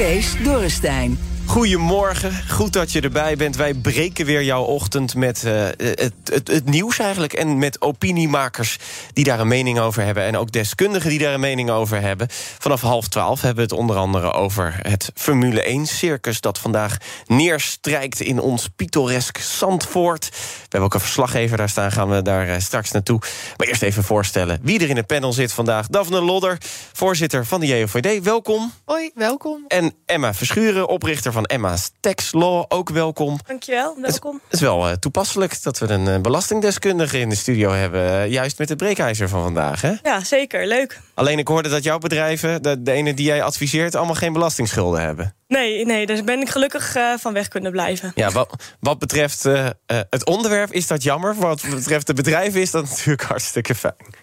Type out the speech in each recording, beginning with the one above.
Kees Dorrestein. Goedemorgen, goed dat je erbij bent. Wij breken weer jouw ochtend met uh, het, het, het, nieuws eigenlijk. En met opiniemakers die daar een mening over hebben. En ook deskundigen die daar een mening over hebben. Vanaf half twaalf hebben we het onder andere over het Formule 1-circus... dat vandaag neerstrijkt in ons pittoresk Zandvoort. We hebben ook een verslaggever daar staan, gaan we daar uh, straks naartoe. Maar eerst even voorstellen wie er in het panel zit vandaag. Daphne Lodder, voorzitter van de JOVD, welkom. Hoi, welkom. En Emma Verschuren, oprichter van van Emma's Tax Law. Ook welkom. Dankjewel, welkom. Het, is wel uh, toepasselijk dat we een uh, belastingdeskundige in de studio hebben. Uh, juist met het breekijzer van vandaag, hè? Ja, zeker. Leuk. Alleen ik hoorde dat jouw bedrijven, de, de ene die jij adviseert... allemaal geen belastingsschulden hebben. Nee, nee, daar ben ik gelukkig van weg kunnen blijven. Ja, wat, wat betreft het onderwerp is dat jammer. Wat betreft de bedrijven is dat natuurlijk hartstikke fijn.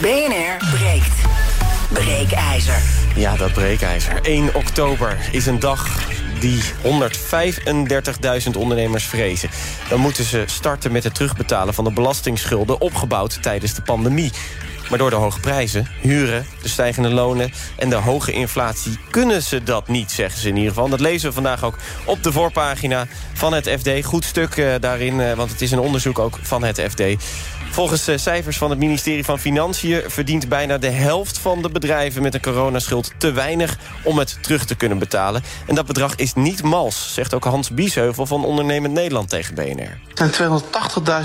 BNR breekt. Breekijzer. Ja, dat breekijzer. 1 oktober is een dag die 135.000 ondernemers vrezen. Dan moeten ze starten met het terugbetalen van de belastingsschulden... opgebouwd tijdens de pandemie. Maar door de hoge prijzen, huren, de stijgende lonen en de hoge inflatie... kunnen ze dat niet, zeggen ze in ieder geval. Dat lezen we vandaag ook op de voorpagina van het FD. Goed stuk uh, daarin, uh, want het is een onderzoek ook van het FD. Volgens uh, cijfers van het ministerie van Financiën... verdient bijna de helft van de bedrijven met een coronaschuld te weinig... om het terug te kunnen betalen. En dat bedrag is niet mals, zegt ook Hans Biesheuvel... van Ondernemend Nederland tegen BNR. Er zijn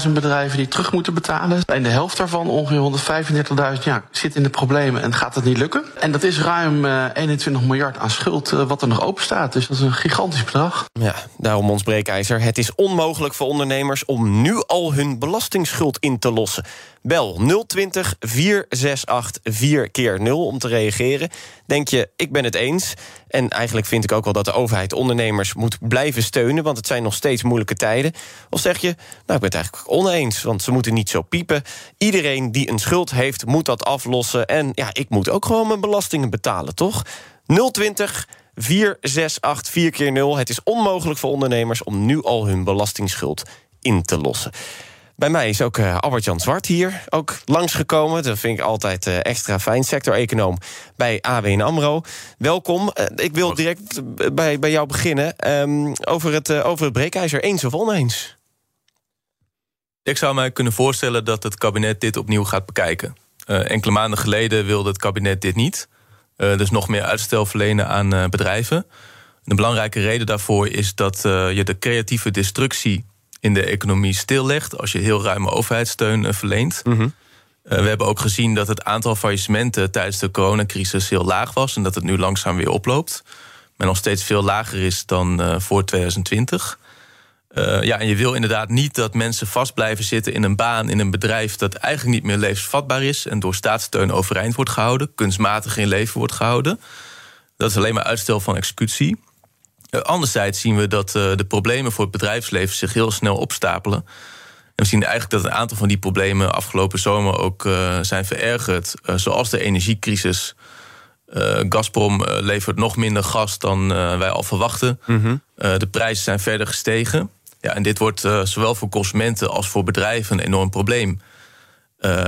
280.000 bedrijven die terug moeten betalen. En de helft daarvan, ongeveer 135.000, ja, zit in de problemen en gaat het niet lukken. En dat is ruim uh, 21 miljard aan schuld uh, wat er nog open staat. Dus dat is een gigantisch bedrag. Ja, daarom ons breekijzer. Het is onmogelijk voor ondernemers om nu al hun belastingsschuld in te lossen. Bel 020 468 4 keer 0 om te reageren. Denk je, ik ben het eens. En eigenlijk vind ik ook wel dat de overheid ondernemers moet blijven steunen... want het zijn nog steeds moeilijke tijden. Of zeg je, nou, ik ben het eigenlijk oneens, want ze moeten niet zo piepen. Iedereen die een schuld heeft, moet dat aflossen. En ja, ik moet ook gewoon mijn belastingen betalen, toch? 020 468 4 keer 0. Het is onmogelijk voor ondernemers om nu al hun belastingsschuld in te lossen. Bij mij is ook uh, Albert-Jan Zwart hier ook langsgekomen. Dat vind ik altijd uh, extra fijn. Sector-econoom bij ABN AMRO. Welkom. Uh, ik wil direct bij, bij jou beginnen. Um, over, het, over het breekijzer. Eens of oneens? Ik zou mij kunnen voorstellen dat het kabinet dit opnieuw gaat bekijken. enkele maanden geleden wilde het kabinet dit niet. dus nog meer uitstel verlenen aan bedrijven. De belangrijke reden daarvoor is dat je de creatieve destructie in de economie stillegt als je heel ruime overheidssteun uh, verleent. Mm -hmm. uh, we hebben ook gezien dat het aantal faillissementen tijdens de coronacrisis heel laag was en dat het nu langzaam weer oploopt. Maar nog steeds veel lager is dan uh, voor 2020. ja, en je wil inderdaad niet dat mensen vast blijven zitten in een baan, in een bedrijf dat eigenlijk niet meer levensvatbaar is en door staatssteun overeind wordt gehouden, kunstmatig in leven wordt gehouden. Dat is alleen maar uitstel van executie. Uh, anderzijds zien we dat uh, de problemen voor het bedrijfsleven zich heel snel opstapelen. En we zien eigenlijk dat een aantal van die problemen afgelopen zomer ook uh, zijn verergerd. zoals de energiecrisis. Gazprom levert nog minder gas dan wij al verwachten. Mm -hmm. de prijzen zijn verder gestegen. Ja, en dit wordt zowel voor consumenten als voor bedrijven een enorm probleem.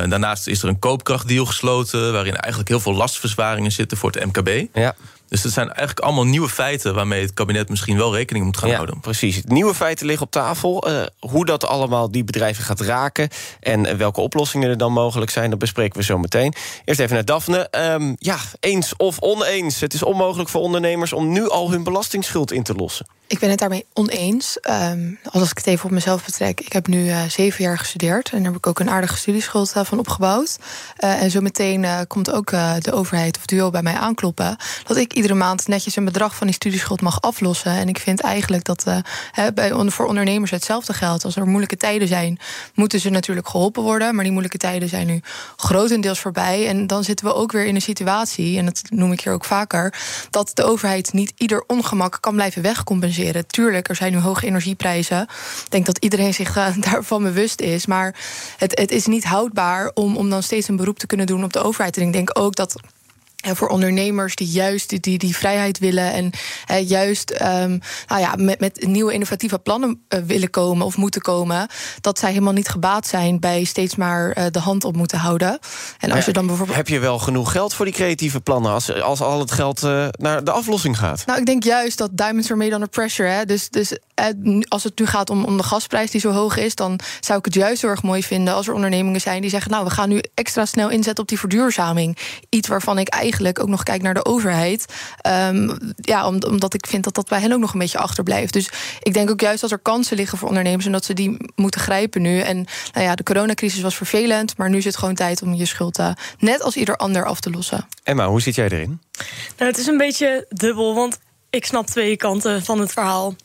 daarnaast is er een koopkrachtdeal gesloten... waarin eigenlijk heel veel lastverzwaringen zitten voor het MKB. Ja. Dus dat zijn eigenlijk allemaal nieuwe feiten waarmee het kabinet misschien wel rekening moet gaan ja, houden. Precies. Nieuwe feiten liggen op tafel. Uh, hoe dat allemaal die bedrijven gaat raken en welke oplossingen er dan mogelijk zijn, dat bespreken we zo meteen. Eerst even naar Daphne. Um, ja, eens of oneens. Het is onmogelijk voor ondernemers om nu al hun belastingsschuld in te lossen. Ik ben het daarmee oneens. Um, als ik het even op mezelf betrek. Ik heb nu uh, zeven jaar gestudeerd. En daar heb ik ook een aardige studieschuld uh, van opgebouwd. Uh, en zo meteen komt ook de overheid of duo bij mij aankloppen. Dat ik iedere maand netjes een bedrag van die studieschuld mag aflossen. En ik vind eigenlijk dat uh, bij, voor ondernemers hetzelfde geldt. Als er moeilijke tijden zijn, moeten ze natuurlijk geholpen worden. Maar die moeilijke tijden zijn nu grotendeels voorbij. En dan zitten we ook weer in een situatie, en dat noem ik hier ook vaker, dat de overheid niet ieder ongemak kan blijven wegcompenseren. Tuurlijk, er zijn nu hoge energieprijzen. Ik denk dat iedereen zich uh, daarvan bewust is. Maar het, het is niet houdbaar om, om dan steeds een beroep te kunnen doen op de overheid. En ik denk ook dat voor ondernemers die juist die, die, die vrijheid willen en juist um, nou ja, met, met nieuwe innovatieve plannen uh, willen komen of moeten komen, dat zij helemaal niet gebaat zijn bij steeds maar uh, de hand op moeten houden. En als je dan bijvoorbeeld. Heb je wel genoeg geld voor die creatieve plannen als, als al het geld naar de aflossing gaat? Nou, ik denk juist dat diamonds are made under pressure. Hè? Dus, dus als het nu gaat om, om de gasprijs die zo hoog is, dan zou ik het juist heel erg mooi vinden als er ondernemingen zijn die zeggen: Nou, we gaan nu extra snel inzetten op die verduurzaming. Iets waarvan ik eigenlijk ook nog kijk naar de overheid. Um, ja, omdat ik vind dat dat bij hen ook nog een beetje achterblijft. Dus ik denk ook juist dat er kansen liggen voor ondernemers en dat ze die moeten grijpen nu. En nou ja, de coronacrisis was vervelend, maar nu is het gewoon tijd om je schuld uh, net als ieder ander af te lossen. Emma, hoe zit jij erin? Nou, het is een beetje dubbel, want ik snap twee kanten van het verhaal.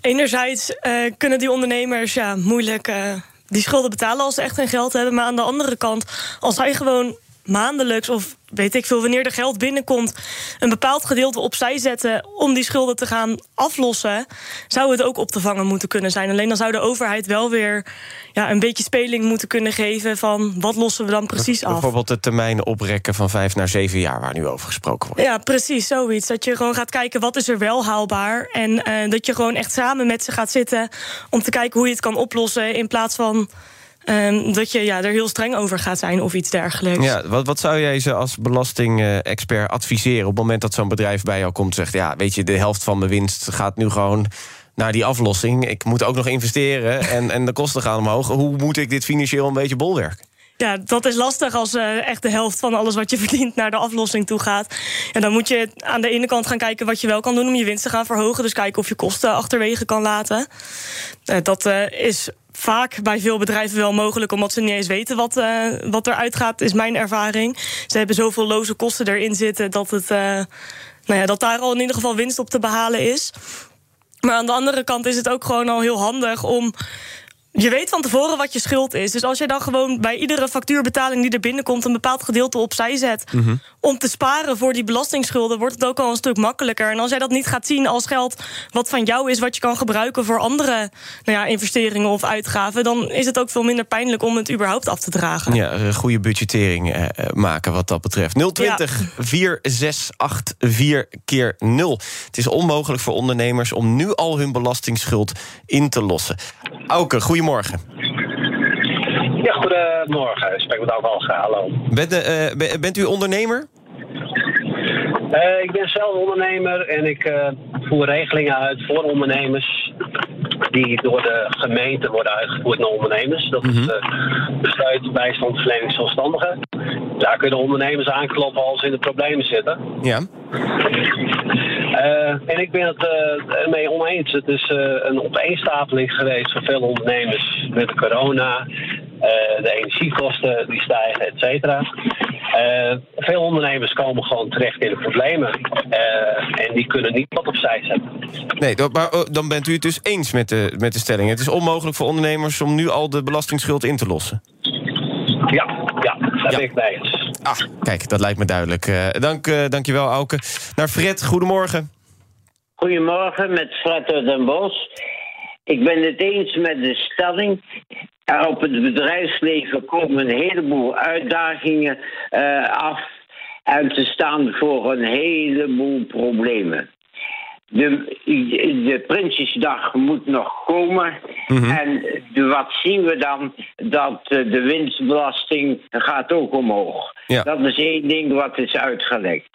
Enerzijds uh, kunnen die ondernemers ja, moeilijk uh, die schulden betalen als ze echt geen geld hebben. Maar aan de andere kant, als zij gewoon maandelijks of weet ik veel, wanneer er geld binnenkomt, een bepaald gedeelte opzij zetten om die schulden te gaan aflossen, zou het ook op te vangen moeten kunnen zijn. Alleen dan zou de overheid wel weer ja, een beetje speling moeten kunnen geven van wat lossen we dan precies af. Bijvoorbeeld de termijnen oprekken van vijf naar zeven jaar, waar nu over gesproken wordt. Ja, precies, zoiets. Dat je gewoon gaat kijken wat is er wel haalbaar. En uh, dat je gewoon echt samen met ze gaat zitten om te kijken hoe je het kan oplossen. In plaats van Um, dat je ja, er heel streng over gaat zijn of iets dergelijks. Ja, wat, wat zou jij ze als belastingexpert adviseren... op het moment dat zo'n bedrijf bij jou komt en zegt... ja, weet je, de helft van mijn winst gaat nu gewoon naar die aflossing. Ik moet ook nog investeren en, en de kosten gaan omhoog. Hoe moet ik dit financieel een beetje bolwerken? Ja, dat is lastig als uh, echt de helft van alles wat je verdient naar de aflossing toe gaat. Ja, dan moet je aan de ene kant gaan kijken wat je wel kan doen om je winst te gaan verhogen. Dus kijken of je kosten achterwege kan laten. Uh, dat uh, is vaak bij veel bedrijven wel mogelijk, omdat ze niet eens weten wat, uh, wat eruit gaat, is mijn ervaring. Ze hebben zoveel loze kosten erin zitten dat, het, nou ja, dat daar al in ieder geval winst op te behalen is. Maar aan de andere kant is het ook gewoon al heel handig om je weet van tevoren wat je schuld is. Dus als je dan gewoon bij iedere factuurbetaling die er binnenkomt... een bepaald gedeelte opzij zet mhm. om te sparen voor die belastingsschulden... wordt het ook al een stuk makkelijker. En als jij dat niet gaat zien als geld wat van jou is... wat je kan gebruiken voor andere nou ja, investeringen of uitgaven... dan is het ook veel minder pijnlijk om het überhaupt af te dragen. Ja, een goede budgettering eh, eh maken wat dat betreft. 020 ja. 4684 keer 0. Het is onmogelijk voor ondernemers om nu al hun belastingsschuld in te lossen. Auke, goede goedemorgen. Ja, goedemorgen. Ik spreek met Alke Hallo. Bent, uh, bent u ondernemer? Uh, ik ben zelf ondernemer en ik uh, voer regelingen uit voor ondernemers die door de gemeente worden uitgevoerd naar ondernemers. Dat is de besluit bijstandverlening zelfstandigen. Daar kunnen ondernemers aankloppen als ze in de problemen zitten. Ja. Uh, en ik ben het ermee oneens. Het is een opeenstapeling geweest voor veel ondernemers met de corona. de energiekosten die stijgen, et cetera. Veel ondernemers komen gewoon terecht in de problemen. en die kunnen niet wat opzij zetten. Nee, maar oh, dan bent u het dus eens met de, met de stelling. Het is onmogelijk voor ondernemers om nu al de belastingsschuld in te lossen. Ja, ja daar ben ik bij eens. Ah, kijk, dat lijkt me duidelijk. Uh, dank, uh, dankjewel, Auke. Naar Fred, goedemorgen. Goedemorgen, met Fred uit Den Bosch. Ik ben het eens met de stelling. Er op het bedrijfsleven komen een heleboel uitdagingen uh, af... en te staan voor een heleboel problemen. De, de Prinsjesdag moet nog komen. Mhm. En de, wat zien we dan? Dat de winstbelasting gaat ook omhoog. Dat is één ding wat is uitgelegd.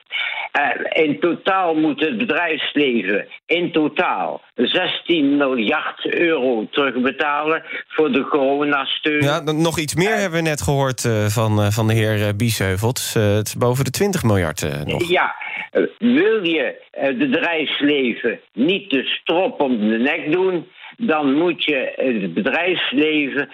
Uh, in totaal moet het bedrijfsleven in totaal 16 miljard euro terugbetalen voor de coronasteun. Ja, nog iets meer uh, hebben we net gehoord uh, van, van de heer Biesheuvel. Het is boven de 20 miljard nog. Ja, wil je het bedrijfsleven niet de strop om de nek doen, dan moet je het bedrijfsleven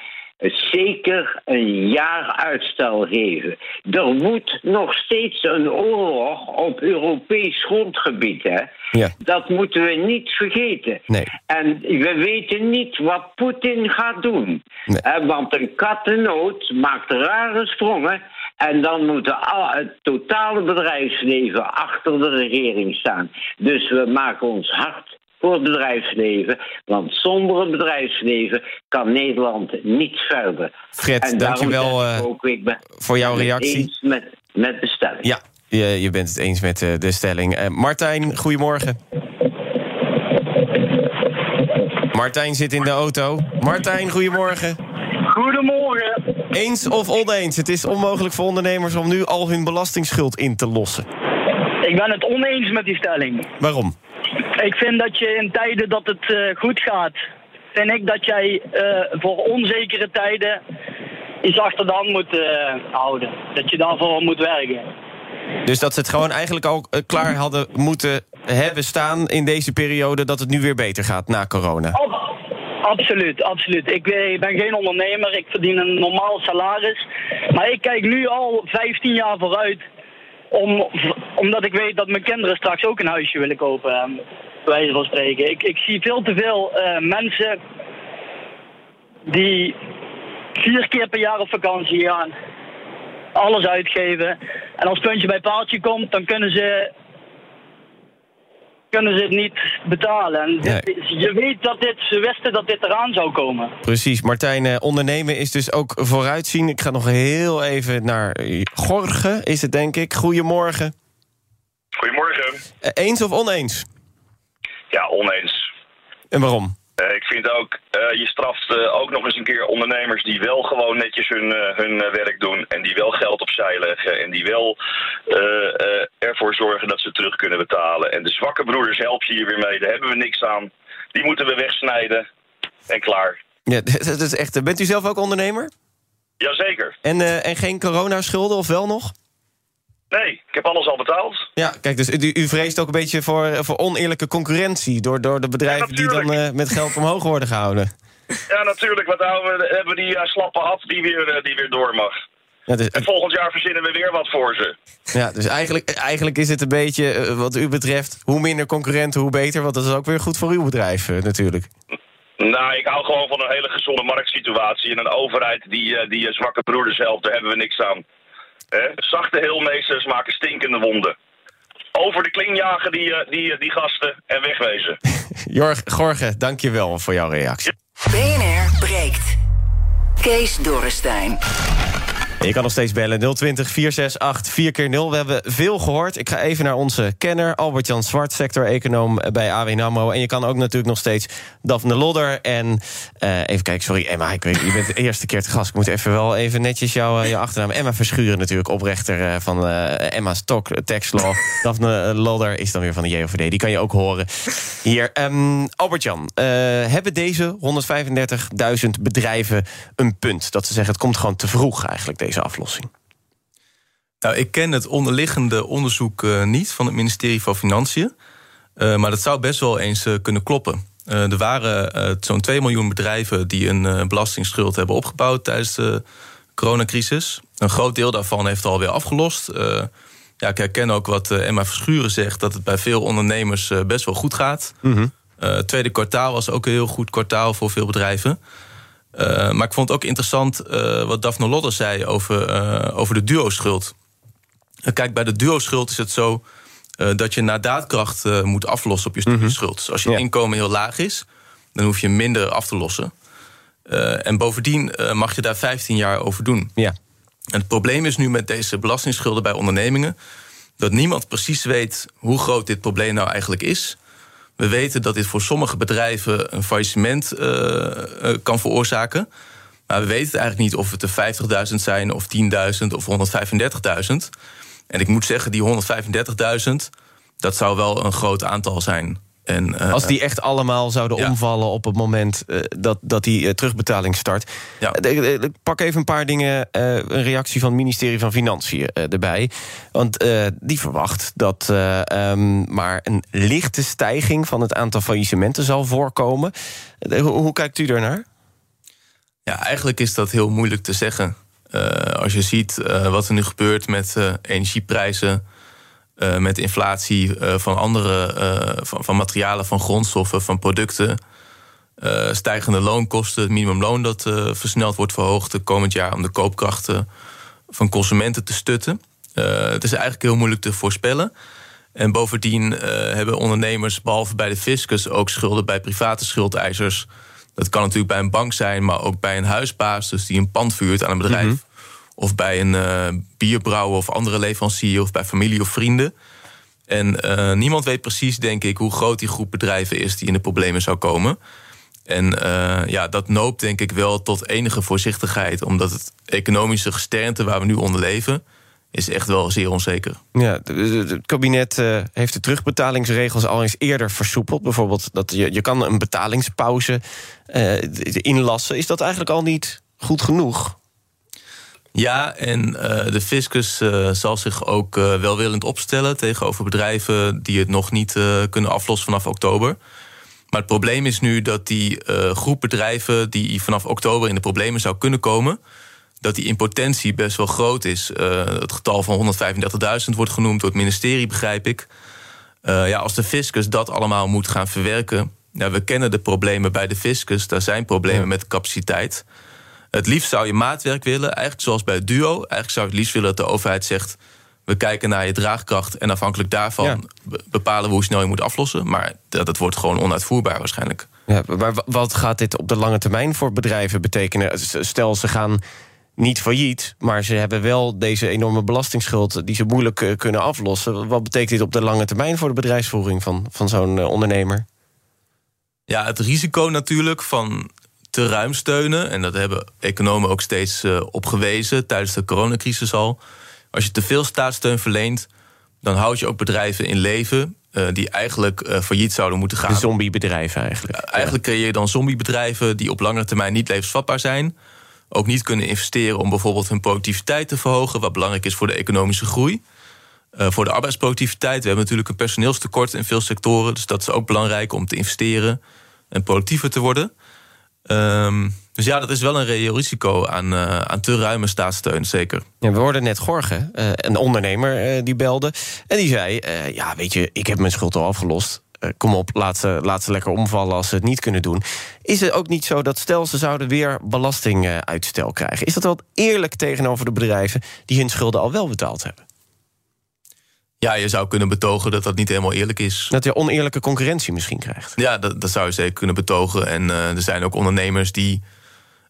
zeker een jaar uitstel geven. Er moet nog steeds een oorlog op Europees grondgebied. Hè? Ja. Dat moeten we niet vergeten. Nee. En we weten niet wat Poetin gaat doen. Nee. Hè, want een kattennoot maakt rare sprongen. En dan moet het totale bedrijfsleven achter de regering staan. Dus we maken ons hard voor het bedrijfsleven. Want zonder het bedrijfsleven kan Nederland niet verder. Fred, dankjewel, eh, ook, ik ben voor jouw het reactie. eens met, met de stelling. Ja, je, je bent het eens met eh, de stelling. Eh, Martijn, goedemorgen. Martijn zit in de auto. Martijn, goedemorgen. Goedemorgen. Eens of oneens? Het is onmogelijk voor ondernemers om nu al hun belastingsschuld in te lossen. Ik ben het oneens met die stelling. Waarom? Ik vind dat je in tijden dat het eh, goed gaat, vind ik dat jij eh, voor onzekere tijden iets achter de hand moet eh, houden. Dat je daarvoor moet werken. Dus dat ze het gewoon eigenlijk al klaar hadden moeten hebben staan in deze periode... dat het nu weer beter gaat na corona. Ab- absoluut, absoluut. Ik ben geen ondernemer, ik verdien een normaal salaris. Maar ik kijk nu al 15 jaar vooruit. Om, omdat ik weet dat mijn kinderen straks ook een huisje willen kopen. Wijze van spreken. Ik, ik zie veel te veel eh, mensen die vier keer per jaar op vakantie gaan. Alles uitgeven. En als puntje bij paaltje komt, dan kunnen ze kunnen ze het niet betalen. En dit je weet dat dit, ze wisten dat dit eraan zou komen. Precies, Martijn, eh, ondernemen is dus ook vooruitzien. Ik ga nog heel even naar eh, Gorge, is het denk ik. Goedemorgen. Goedemorgen. Eens of oneens? Ja, oneens. En waarom? Eh, ik vind ook, eh, je straft eh, ook nog eens een keer ondernemers die wel gewoon netjes hun, hun werk doen. En die wel geld opzij leggen. En die wel ervoor zorgen dat ze terug kunnen betalen. En de zwakke broeders help je hier weer mee. Daar hebben we niks aan. Die moeten we wegsnijden. En klaar. Ja, dat is echt, bent u zelf ook ondernemer? Jazeker. En, en geen coronaschulden, of wel nog? Nee, ik heb alles al betaald. Ja, kijk, dus u, u vreest ook een beetje voor, voor oneerlijke concurrentie... door, door de bedrijven die dan eh, met geld omhoog worden gehouden. Ja, natuurlijk. Wat houden we, hebben we die eh, slappe af die weer, eh, die weer door mag. Ja, dus, En volgend jaar verzinnen we weer wat voor ze. ja, dus eigenlijk, eigenlijk is het een beetje, wat u betreft... hoe minder concurrenten, hoe beter. Want dat is ook weer goed voor uw bedrijf natuurlijk. Nou, ik hou gewoon van een hele gezonde marktsituatie. En een overheid die, die zwakke broeders helpt, daar hebben we niks aan. Hè? Zachte heelmeesters maken stinkende wonden. Over de kling jagen die, eh, die, eh, die gasten en wegwezen. Jorg, Gorge, dank je wel voor jouw reactie. BNR breekt. Kees Dorrestein. En Je kan nog steeds bellen 020 468 4 keer 0 We hebben veel gehoord. Ik ga even naar onze kenner, Albert-Jan Zwart, sector-econoom bij AWN AMRO. En je kan ook natuurlijk nog steeds Daphne Lodder en... eh, even kijken, sorry Emma, ik weet, je bent de eerste keer te gast. Ik moet even wel even netjes jouw jouw achternaam... Emma Verschuren natuurlijk, oprichter eh, van eh, Emma's Talk Tax Law. Daphne eh, Lodder is dan weer van de JOVD, die kan je ook horen hier. Ehm, Albert-Jan, eh, hebben deze 135.000 bedrijven een punt? Dat ze zeggen, het komt gewoon te vroeg eigenlijk, deze aflossing. Nou, ik ken het onderliggende onderzoek eh, niet van het ministerie van Financiën. Eh, maar dat zou best wel eens eh, kunnen kloppen. Eh, er waren eh, zo'n 2 miljoen bedrijven die een eh, belastingsschuld hebben opgebouwd tijdens de coronacrisis. Een groot deel daarvan heeft alweer afgelost. Eh, ja, ik herken ook wat Emma Verschuren zegt, dat het bij veel ondernemers best wel goed gaat. Het tweede kwartaal was ook een heel goed kwartaal voor veel bedrijven. Eh, maar ik vond het ook interessant eh, wat Daphne Lodder zei over, eh, over de duo-schuld. Kijk, bij de duo-schuld is het zo dat je naar daadkracht moet aflossen op je studieschuld. Dus als je inkomen heel laag is, dan hoef je minder af te lossen. En bovendien mag je daar 15 jaar over doen. Ja. En het probleem is nu met deze belastingsschulden bij ondernemingen... dat niemand precies weet hoe groot dit probleem nou eigenlijk is. We weten dat dit voor sommige bedrijven een faillissement eh, eh, kan veroorzaken. Maar we weten eigenlijk niet of het er 50.000 zijn, of 10.000 of 135.000. En ik moet zeggen, die 135.000, dat zou wel een groot aantal zijn. En, eh, Als die echt allemaal zouden ja. omvallen op het moment eh, dat, dat die eh, terugbetaling start. Ja. Eh, eh, Ik pak even een paar dingen, eh, een reactie van het ministerie van Financiën eh, erbij. Want eh, die verwacht dat eh, ehm, maar een lichte stijging van het aantal faillissementen zal voorkomen. Eh, hoe, hoe kijkt u daarnaar? Ja, eigenlijk is dat heel moeilijk te zeggen. Als je ziet wat er nu gebeurt met energieprijzen, met inflatie van andere van, van, materialen, van grondstoffen, van producten, stijgende loonkosten, het minimumloon dat versneld wordt verhoogd de komend jaar om de koopkrachten van consumenten te stutten. het is eigenlijk heel moeilijk te voorspellen. En bovendien hebben ondernemers, behalve bij de fiscus, ook schulden bij private schuldeisers dat kan natuurlijk bij een bank zijn, maar ook bij een huisbaas, dus die een pand vuurt aan een bedrijf. Mhm. Of bij een uh, bierbrouwer of andere leverancier, of bij familie of vrienden. En uh, niemand weet precies, denk ik, hoe groot die groep bedrijven is die in de problemen zou komen. En uh, ja, dat noopt denk ik wel tot enige voorzichtigheid, omdat het economische gesternte waar we nu onder leven, is echt wel zeer onzeker. Ja, het kabinet heeft de terugbetalingsregels al eens eerder versoepeld. Bijvoorbeeld dat je, je kan een betalingspauze uh, inlassen. Is dat eigenlijk al niet goed genoeg? Ja, en uh, de fiscus zal zich ook welwillend opstellen tegenover bedrijven die het nog niet kunnen aflossen vanaf oktober. Maar het probleem is nu dat die groep bedrijven die vanaf oktober in de problemen zou kunnen komen, dat die impotentie best wel groot is. Het getal van 135.000 wordt genoemd door het ministerie, begrijp ik. Ja, als de fiscus dat allemaal moet gaan verwerken. We kennen de problemen bij de fiscus. Daar zijn problemen met capaciteit. Het liefst zou je maatwerk willen, eigenlijk zoals bij het duo. Eigenlijk zou je het liefst willen dat de overheid zegt... we kijken naar je draagkracht en afhankelijk daarvan... bepalen we hoe snel je moet aflossen. Maar dat, dat wordt gewoon onuitvoerbaar waarschijnlijk. Ja, maar wat gaat dit op de lange termijn voor bedrijven betekenen? Stel, ze gaan niet failliet, maar ze hebben wel deze enorme belastingsschuld die ze moeilijk eh, kunnen aflossen. Wat betekent dit op de lange termijn voor de bedrijfsvoering van, van zo'n eh, ondernemer? Ja, het risico natuurlijk van te ruim steunen, en dat hebben economen ook steeds uh, op gewezen tijdens de coronacrisis al. Als je te veel staatssteun verleent, dan houd je ook bedrijven in leven uh, die eigenlijk uh, failliet zouden moeten gaan. De zombiebedrijven eigenlijk. eigenlijk creëer je dan zombiebedrijven die op lange termijn niet levensvatbaar zijn ook niet kunnen investeren om bijvoorbeeld hun productiviteit te verhogen, wat belangrijk is voor de economische groei. Voor de arbeidsproductiviteit. We hebben natuurlijk een personeelstekort in veel sectoren, dus dat is ook belangrijk om te investeren en productiever te worden. Um, dus ja, dat is wel een reëel risico aan, uh, aan te ruime staatssteun, zeker. We hoorden net Gorge, uh, een ondernemer, die belde. En die zei, ja, weet je, ik heb mijn schuld al afgelost. Eh, kom op, laat ze, laat ze lekker omvallen als ze het niet kunnen doen. Is het ook niet zo dat stel ze zouden weer belastinguitstel krijgen... is dat wel eerlijk tegenover de bedrijven die hun schulden al wel betaald hebben? Ja, je zou kunnen betogen dat dat niet helemaal eerlijk is. Dat je oneerlijke concurrentie misschien krijgt. Ja, dat, dat zou je zeker kunnen betogen. En uh, er zijn ook ondernemers die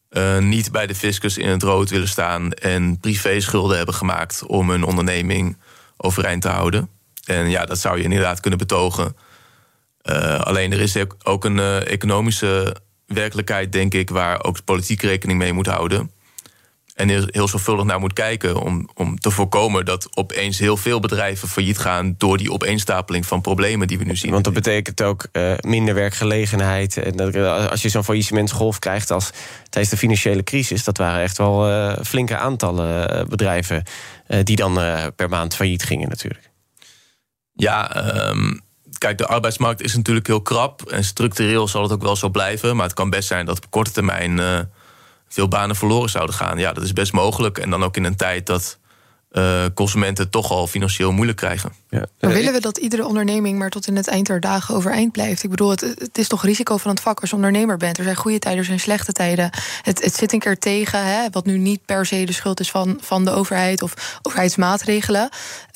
uh, niet bij de fiscus in het rood willen staan... en privé-schulden hebben gemaakt om hun onderneming overeind te houden. En ja, dat zou je inderdaad kunnen betogen... Uh, alleen er is ook een economische werkelijkheid, denk ik, waar ook de politiek rekening mee moet houden. En heel, heel zorgvuldig naar moet kijken om, om te voorkomen dat opeens heel veel bedrijven failliet gaan door die opeenstapeling van problemen die we nu zien. Want dat betekent ook uh, minder werkgelegenheid. En dat, als je zo'n faillissementsgolf krijgt als tijdens de financiële crisis, dat waren echt wel flinke aantallen bedrijven die dan per maand failliet gingen, natuurlijk. Ja, um, kijk, de arbeidsmarkt is natuurlijk heel krap. En structureel zal het ook wel zo blijven. Maar het kan best zijn dat op korte termijn uh, veel banen verloren zouden gaan. Ja, dat is best mogelijk. En dan ook in een tijd dat uh, consumenten het toch al financieel moeilijk krijgen. Ja. Maar willen we dat iedere onderneming maar tot in het eind der dagen overeind blijft? Ik bedoel, het, het is toch risico van het vak als je ondernemer bent. Er zijn goede tijden, er zijn slechte tijden. Het, het zit een keer tegen, hè, wat nu niet per se de schuld is van, van de overheid of overheidsmaatregelen.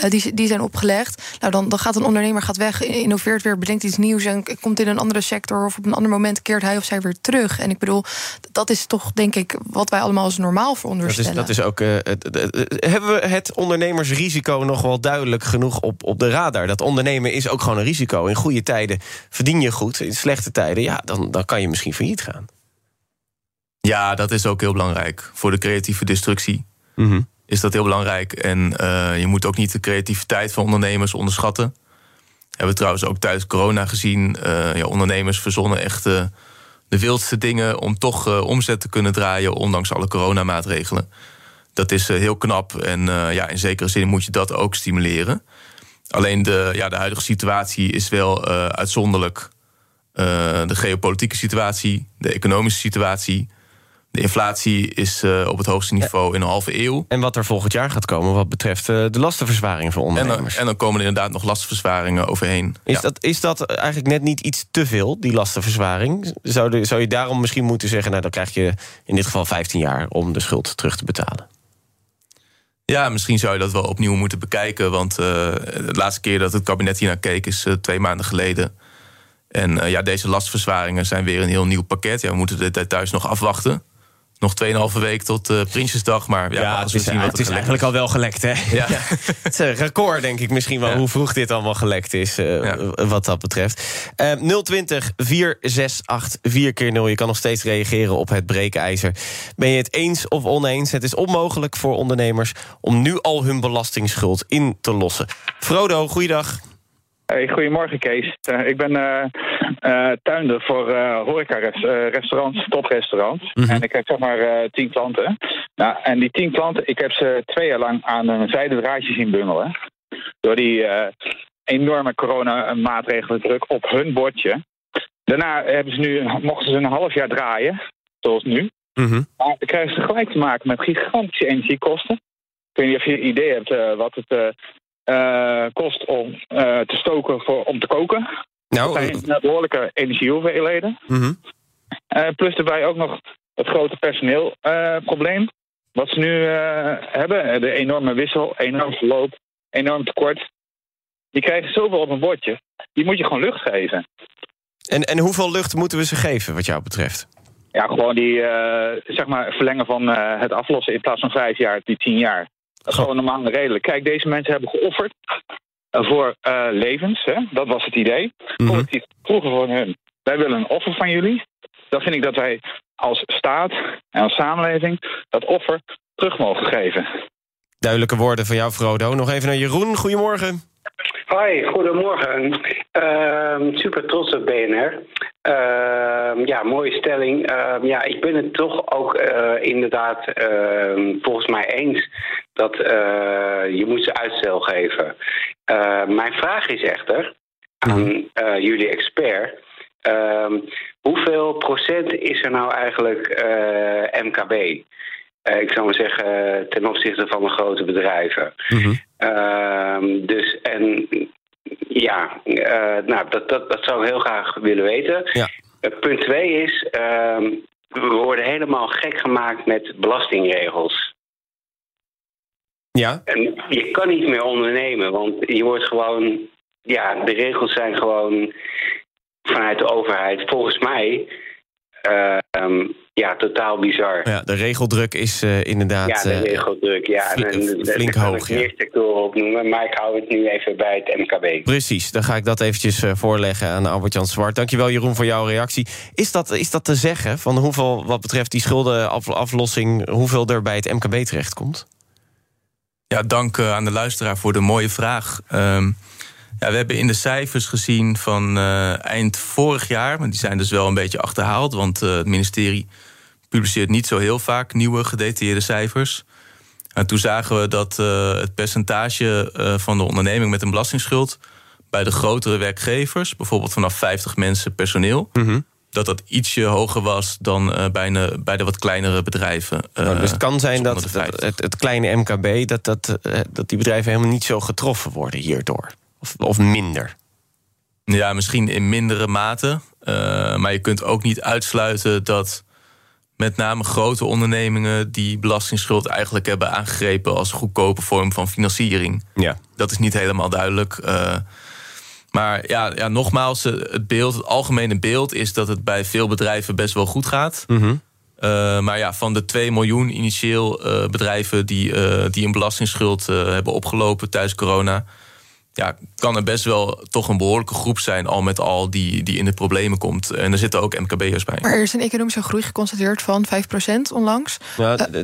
Uh, die, die zijn opgelegd. Nou, dan, dan gaat een ondernemer gaat weg, innoveert weer, bedenkt iets nieuws en komt in een andere sector of op een ander moment keert hij of zij weer terug. En ik bedoel, dat is toch denk ik wat wij allemaal als normaal veronderstellen. Dat is, dat is ook. Uh, hebben we het ondernemersrisico nog wel duidelijk genoeg op, op de radar. Dat ondernemen is ook gewoon een risico. In goede tijden verdien je goed. In slechte tijden, ja, dan, dan kan je misschien failliet gaan. Ja, dat is ook heel belangrijk. Voor de creatieve destructie mhm. is dat heel belangrijk. En uh, je moet ook niet de creativiteit van ondernemers onderschatten. Hebben we trouwens ook tijdens corona gezien. Uh, ja, ondernemers verzonnen echt uh, de wildste dingen om toch omzet te kunnen draaien, ondanks alle coronamaatregelen. Dat is eh, heel knap en uh, ja, in zekere zin moet je dat ook stimuleren. Alleen de, ja, de huidige situatie is wel uh, uitzonderlijk. de geopolitieke situatie, de economische situatie, De inflatie is uh, op het hoogste niveau in een halve eeuw. En wat er volgend jaar gaat komen wat betreft uh, de lastenverzwaring voor ondernemers. En dan, en dan, komen er inderdaad nog lastenverzwaringen overheen. Is, dat, is dat eigenlijk net niet iets te veel, die lastenverzwaring? Zou, de, zou je daarom misschien moeten zeggen... nou, dan krijg je in dit geval 15 jaar om de schuld terug te betalen? Ja, misschien zou je dat wel opnieuw moeten bekijken. Want uh, de laatste keer dat het kabinet hier naar keek is twee maanden geleden. En ja, deze lastverzwaringen zijn weer een heel nieuw pakket. Ja, we moeten dit thuis nog afwachten nog 2,5 week tot uh, Prinsjesdag. Maar ja, ja het is, zien het is eigenlijk al wel gelekt, hè? Ja. het is een record, denk ik misschien wel, hoe vroeg dit allemaal gelekt is, uh, wat dat betreft. Uh, 020 468 4 keer 0 Je kan nog steeds reageren op het breekijzer. Ben je het eens of oneens? Het is onmogelijk voor ondernemers om nu al hun belastingsschuld in te lossen. Frodo, goeiedag. Hey, goedemorgen Kees. Uh, ik ben tuinder voor horeca-restaurants, toprestaurants. Mm -hmm. En ik heb zeg maar tien klanten. Nou, en die tien klanten, ik heb ze twee jaar lang aan een zijde draadje zien bungelen. Door die enorme coronamaatregelen druk op hun bordje. Daarna hebben ze nu, mochten ze een half jaar draaien, zoals nu. Mm -hmm. Maar dan krijgen ze gelijk te maken met gigantische energiekosten. Ik weet niet of je een idee hebt wat het uh, kost om uh, te stoken voor, om te koken. Nou, dat zijn behoorlijke energiehoeveelheden. -hmm. uh, plus erbij ook nog het grote personeelprobleem. wat ze nu hebben. De enorme wissel, enorm verloop, enorm tekort. Die krijgen zoveel op een bordje. Die moet je gewoon lucht geven. En, en hoeveel lucht moeten we ze geven, wat jou betreft? Ja, gewoon die zeg maar verlengen van het aflossen in plaats van vijf jaar, die tien jaar. Dat is gewoon normaal en redelijk. Kijk, deze mensen hebben geofferd voor uh, levens. Hè? Dat was het idee. Mhm. Collectief vroegen voor hun. Wij willen een offer van jullie. Dan vind ik dat wij als staat en als samenleving dat offer terug mogen geven. Duidelijke woorden van jou, Frodo. Nog even naar Jeroen. Goedemorgen. Hoi, goedemorgen. Uh, super trots op BNR. Uh, ja, mooie stelling. Uh, ja, ik ben het toch ook uh, inderdaad ehm, volgens mij eens dat eh, je moet ze uitstel geven. mijn vraag is echter aan jullie expert. Ehm, hoeveel procent is er nou eigenlijk MKB? Ik zou maar zeggen ten opzichte van de grote bedrijven. Mm Uh, dus en ja, uh, nou, dat, dat, dat zou ik heel graag willen weten. Ja. Punt twee is, uh, we worden helemaal gek gemaakt met belastingregels. Ja. En je kan niet meer ondernemen, want je wordt gewoon, ja, de regels zijn gewoon vanuit de overheid, volgens mij, uh, ja, totaal bizar. Ja, de regeldruk is uh, inderdaad... Ja, de eh, regeldruk, ja. Flink, en, flink hoog, ja. meer sectoren opnoemen, maar ik hou het nu even bij het MKB. Precies, dan ga ik dat eventjes uh, voorleggen aan Albert-Jan Zwart. Dankjewel Jeroen voor jouw reactie. Is dat, is dat te zeggen, van hoeveel, wat betreft die schuldenaflossing... hoeveel er bij het MKB terechtkomt? Ja, dank aan de luisteraar voor de mooie vraag. Um, ja, we hebben in de cijfers gezien van uh, eind vorig jaar, maar die zijn dus wel een beetje achterhaald, want uh, het ministerie publiceert niet zo heel vaak nieuwe gedetailleerde cijfers. En toen zagen we dat uh, het percentage van de onderneming met een belastingsschuld bij de grotere werkgevers, bijvoorbeeld vanaf 50 mensen personeel, mm -hmm. dat dat ietsje hoger was dan bij, een, bij de wat kleinere bedrijven. Nou, dus het kan zijn dat, dat het, het, kleine MKB, dat, dat, dat die bedrijven helemaal niet zo getroffen worden hierdoor. Of, of minder? Ja, misschien in mindere mate. Uh, maar je kunt ook niet uitsluiten dat met name grote ondernemingen die belastingsschuld eigenlijk hebben aangegrepen als goedkope vorm van financiering. Ja. Dat is niet helemaal duidelijk. Uh, maar ja, ja, nogmaals, het beeld, het algemene beeld is dat het bij veel bedrijven best wel goed gaat. Mm -hmm. uh, maar ja, van de 2 miljoen initieel bedrijven die, die een belastingsschuld hebben opgelopen tijdens corona ja, kan er best wel toch een behoorlijke groep zijn, al met al, die, die in de problemen komt. En er zitten ook MKB'ers bij. Maar er is een economische groei geconstateerd van 5% onlangs. Ja, 2,6.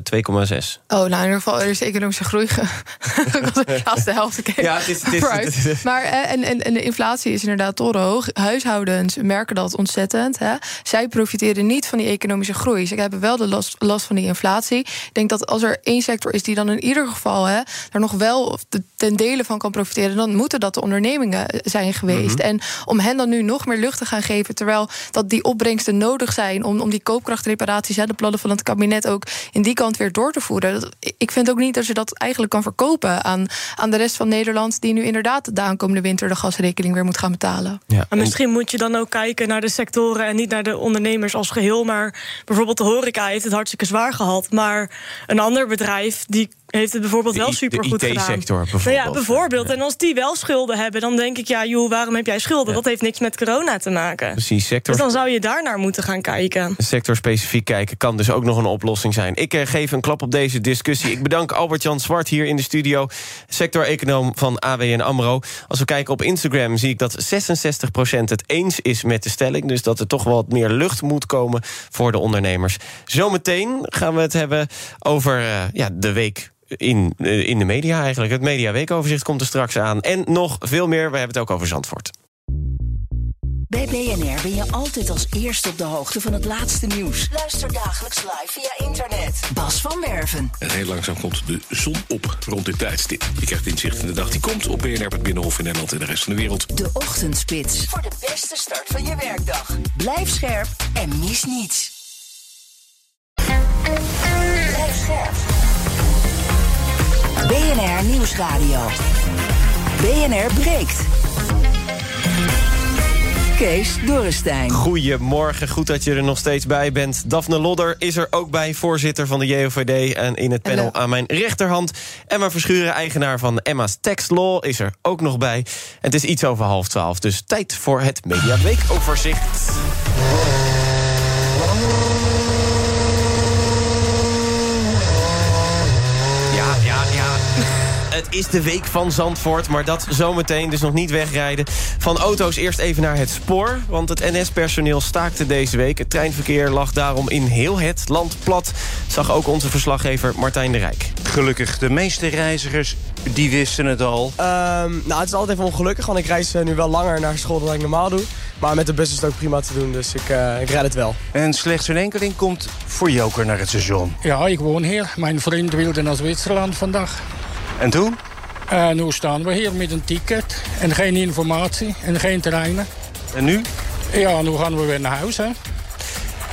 Oh, nou in ieder geval, er is economische groei. Als de helft keer. Ja, het is, het is, Maar en, en, en de inflatie is inderdaad toch hoog. Huishoudens merken dat ontzettend. Hè. Zij profiteren niet van die economische groei. Ze hebben wel de last, last van die inflatie. Ik denk dat als er één sector is die dan in ieder geval hè, daar nog wel ten dele van kan profiteren, dan moeten dat de ondernemingen zijn geweest. Mhm. En om hen dan nu nog meer lucht te gaan geven, terwijl dat die opbrengsten nodig zijn om, om die koopkrachtreparaties, hè, de plannen van het kabinet ook in die kant weer door te voeren. Dat, ik vind ook niet dat je dat eigenlijk kan verkopen aan, aan de rest van Nederland, die nu inderdaad de aankomende winter de gasrekening weer moet gaan betalen. En misschien moet je dan ook kijken naar de sectoren en niet naar de ondernemers als geheel. Maar bijvoorbeeld de horeca heeft het hartstikke zwaar gehad. Maar een ander bedrijf die heeft het bijvoorbeeld De wel de supergoed gedaan. IT-sector Nou bijvoorbeeld. ja, bijvoorbeeld. En als die wel schulden hebben, dan denk ik, ja, joh, waarom heb jij schulden? Dat heeft niks met corona te maken. Precies, sector, Dus dan zou je daar naar moeten gaan kijken. sectorspecifiek kijken kan dus ook nog een oplossing zijn. Ik eh, geef een klap op deze discussie. Ik bedank Albert-Jan Zwart hier in de studio, sector-econoom van ABN AMRO. Als we kijken op Instagram zie ik dat 66% het eens is met de stelling. Dus dat er toch wel wat meer lucht moet komen voor de ondernemers. Zometeen gaan we het hebben over eh, ja, de week in, eh, in de media eigenlijk. Het mediaweekoverzicht komt er straks aan. En nog veel meer, we hebben het ook over Zandvoort. Bij BNR ben je altijd als eerste op de hoogte van het laatste nieuws. Luister dagelijks live via internet. Bas van Werven. En heel langzaam komt de zon op rond dit tijdstip. Je krijgt inzicht in de dag die komt op BNR, het Binnenhof in Nederland en de rest van de wereld. De Ochtendspits. Voor de beste start van je werkdag. Blijf scherp en mis niets. Blijf scherp. BNR Nieuwsradio. BNR breekt. Kees Dorrestein. Goedemorgen, goed dat je er nog steeds bij bent. Daphne Lodder is er ook bij, voorzitter van de JOVD... en in het panel aan mijn rechterhand. Emma Verschuren, eigenaar van Emma's Tax Law, is er ook nog bij. En het is iets over half twaalf, dus tijd voor het Media Weekoverzicht. Ja, ja, ja. Het is de week van Zandvoort, maar dat zometeen, dus nog niet wegrijden. Van auto's eerst even naar het spoor, want het NS-personeel staakte deze week. Het treinverkeer lag daarom in heel het land plat, zag ook onze verslaggever Martijn de Rijk. Gelukkig, de meeste reizigers die wisten het al. Ehm, nou, het is altijd even ongelukkig, want ik reis eh, nu wel langer naar school dan ik normaal doe. Maar met de bus is het ook prima te doen, dus ik, eh, ik red het wel. En slechts een enkeling komt voor Joker naar het station. Ja, ik woon hier. Mijn vriend wilde naar Zwitserland vandaag. En toen? En nu staan we hier met een ticket en geen informatie en geen treinen. En nu? Ja, nu gaan we weer naar huis, hè.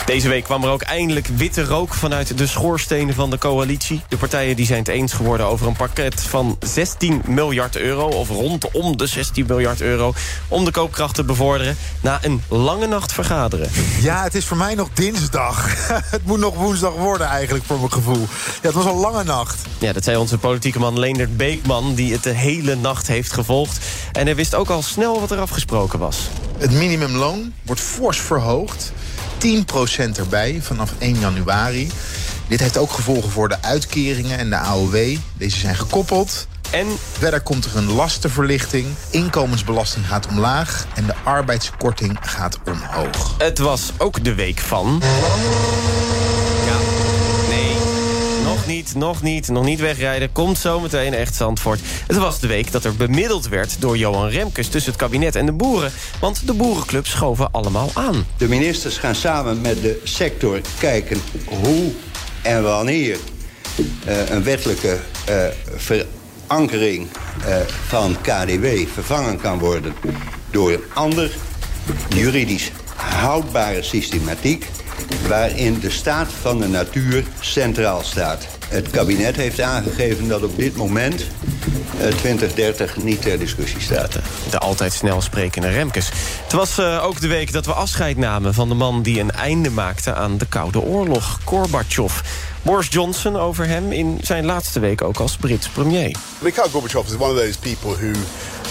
Deze week kwam er ook eindelijk witte rook vanuit de schoorstenen van de coalitie. De partijen die zijn het eens geworden over een pakket van 16 miljard euro... of rondom de 16 miljard euro... om de koopkracht te bevorderen na een lange nacht vergaderen. Ja, het is voor mij nog dinsdag. het moet nog woensdag worden eigenlijk, voor mijn gevoel. Ja, het was een lange nacht. Ja, dat zei onze politieke man Leendert Beekman... die het de hele nacht heeft gevolgd. En hij wist ook al snel wat er afgesproken was. Het minimumloon wordt fors verhoogd. 10% erbij vanaf 1 januari. Dit heeft ook gevolgen voor de uitkeringen en de AOW. Deze zijn gekoppeld. En verder komt er een lastenverlichting. Inkomensbelasting gaat omlaag en de arbeidskorting gaat omhoog. Het was ook de week van... Nog niet, nog niet, wegrijden. Komt zometeen echt Zandvoort. Het was de week dat er bemiddeld werd door Johan Remkes... tussen het kabinet en de boeren. Want de boerenclubs schoven allemaal aan. De ministers gaan samen met de sector kijken hoe en wanneer eh, een wettelijke eh, verankering eh, van KDW vervangen kan worden door een ander juridisch houdbare systematiek waarin de staat van de natuur centraal staat. Het kabinet heeft aangegeven dat op dit moment eh, 2030 niet ter discussie staat. De altijd snel sprekende Remkes. Het was eh, ook de week dat we afscheid namen van de man die een einde maakte aan de Koude Oorlog, Gorbachev. Boris Johnson over hem in zijn laatste week ook als Brits premier. Mikhail Gorbachev is one of those people who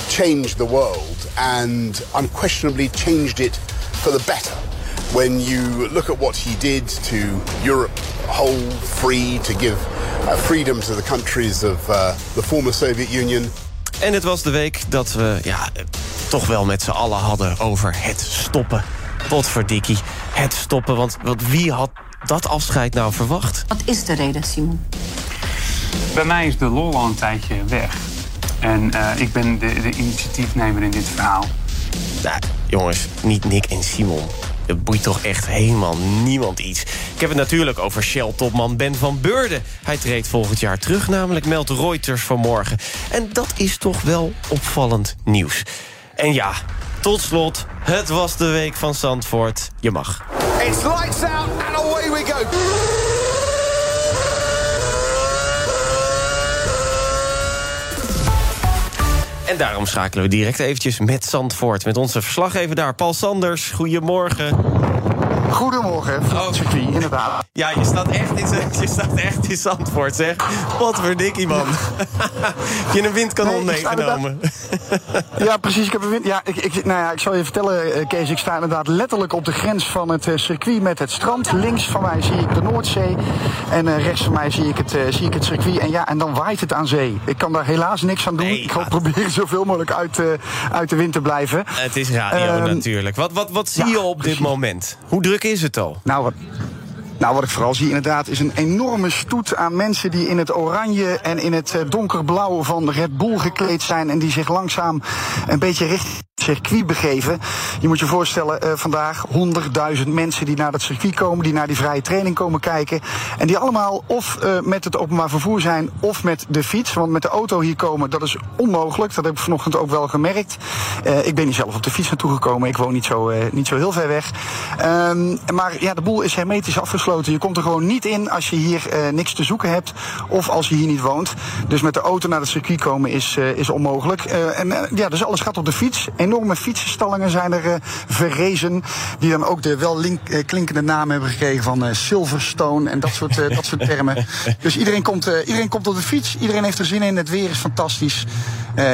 changed the world and unquestionably changed it for the better. When you look at what he did to Europe whole free, to give uh, freedom to the countries of uh, the former Soviet Union. En het was de week dat we ja, toch wel met z'n allen hadden over het stoppen. Potverdikkie, het stoppen. Want, want wie had dat afscheid nou verwacht? Wat is de reden, Simon? Bij mij is de lol al een tijdje weg. En eh, ik ben de, de initiatiefnemer in dit verhaal. Nou, jongens, niet Nick en Simon. Het boeit toch echt helemaal niemand iets. Ik heb het natuurlijk over Shell-topman Ben van Beurden. Hij treedt volgend jaar terug, namelijk meldt Reuters vanmorgen. En dat is toch wel opvallend nieuws. En ja, tot slot, het was de week van Zandvoort. Je mag. It's lights out and away we go. En daarom schakelen we direct eventjes met Zandvoort. Met onze verslaggever daar, Paul Sanders. Goedemorgen. Goedemorgen, het circuit, inderdaad. Ja, je staat echt in, je staat echt in Zandvoort, zeg. Wat voor dikkie, man. Heb je een windkanon Nee, meegenomen? Ja, precies. Ik heb een wind. Ja, ik, ik, nou ja, ik zal je vertellen, eh, Kees. Ik sta inderdaad letterlijk op de grens van het eh, circuit met het strand. Links van mij zie ik de Noordzee. En eh, rechts van mij zie ik, het, zie ik het circuit. En ja, en dan waait het aan zee. Ik kan daar helaas niks aan doen. ik ga proberen zoveel mogelijk uit, uit de wind te blijven. Het is radio Ehm, natuurlijk. Wat, wat, wat zie je op dit moment? Hoe druk is het al? Nou, wat, nou, wat ik vooral zie inderdaad is een enorme stoet aan mensen die in het oranje en in het eh, donkerblauw van Red Bull gekleed zijn. En die zich langzaam een beetje richting circuit begeven. Je moet je voorstellen, eh, vandaag 100.000 mensen die naar het circuit komen, die naar die vrije training komen kijken. En die allemaal of eh, met het openbaar vervoer zijn of met de fiets. Want met de auto hier komen, dat is onmogelijk. Dat heb ik vanochtend ook wel gemerkt. Eh, ik ben niet zelf op de fiets naartoe gekomen. Ik woon niet zo, niet zo heel ver weg. Ehm, maar ja, de boel is hermetisch afgesloten. Je komt er gewoon niet in als je hier niks te zoeken hebt of als je hier niet woont. Dus met de auto naar het circuit komen is, is onmogelijk. En ja, dus alles gaat op de fiets. Enorme fietsenstallingen zijn er eh, verrezen. Die dan ook de wel link, eh, klinkende naam hebben gekregen van eh, Silverstone en dat soort, dat soort termen. Dus iedereen komt, iedereen komt op de fiets. Iedereen heeft er zin in. Het weer is fantastisch.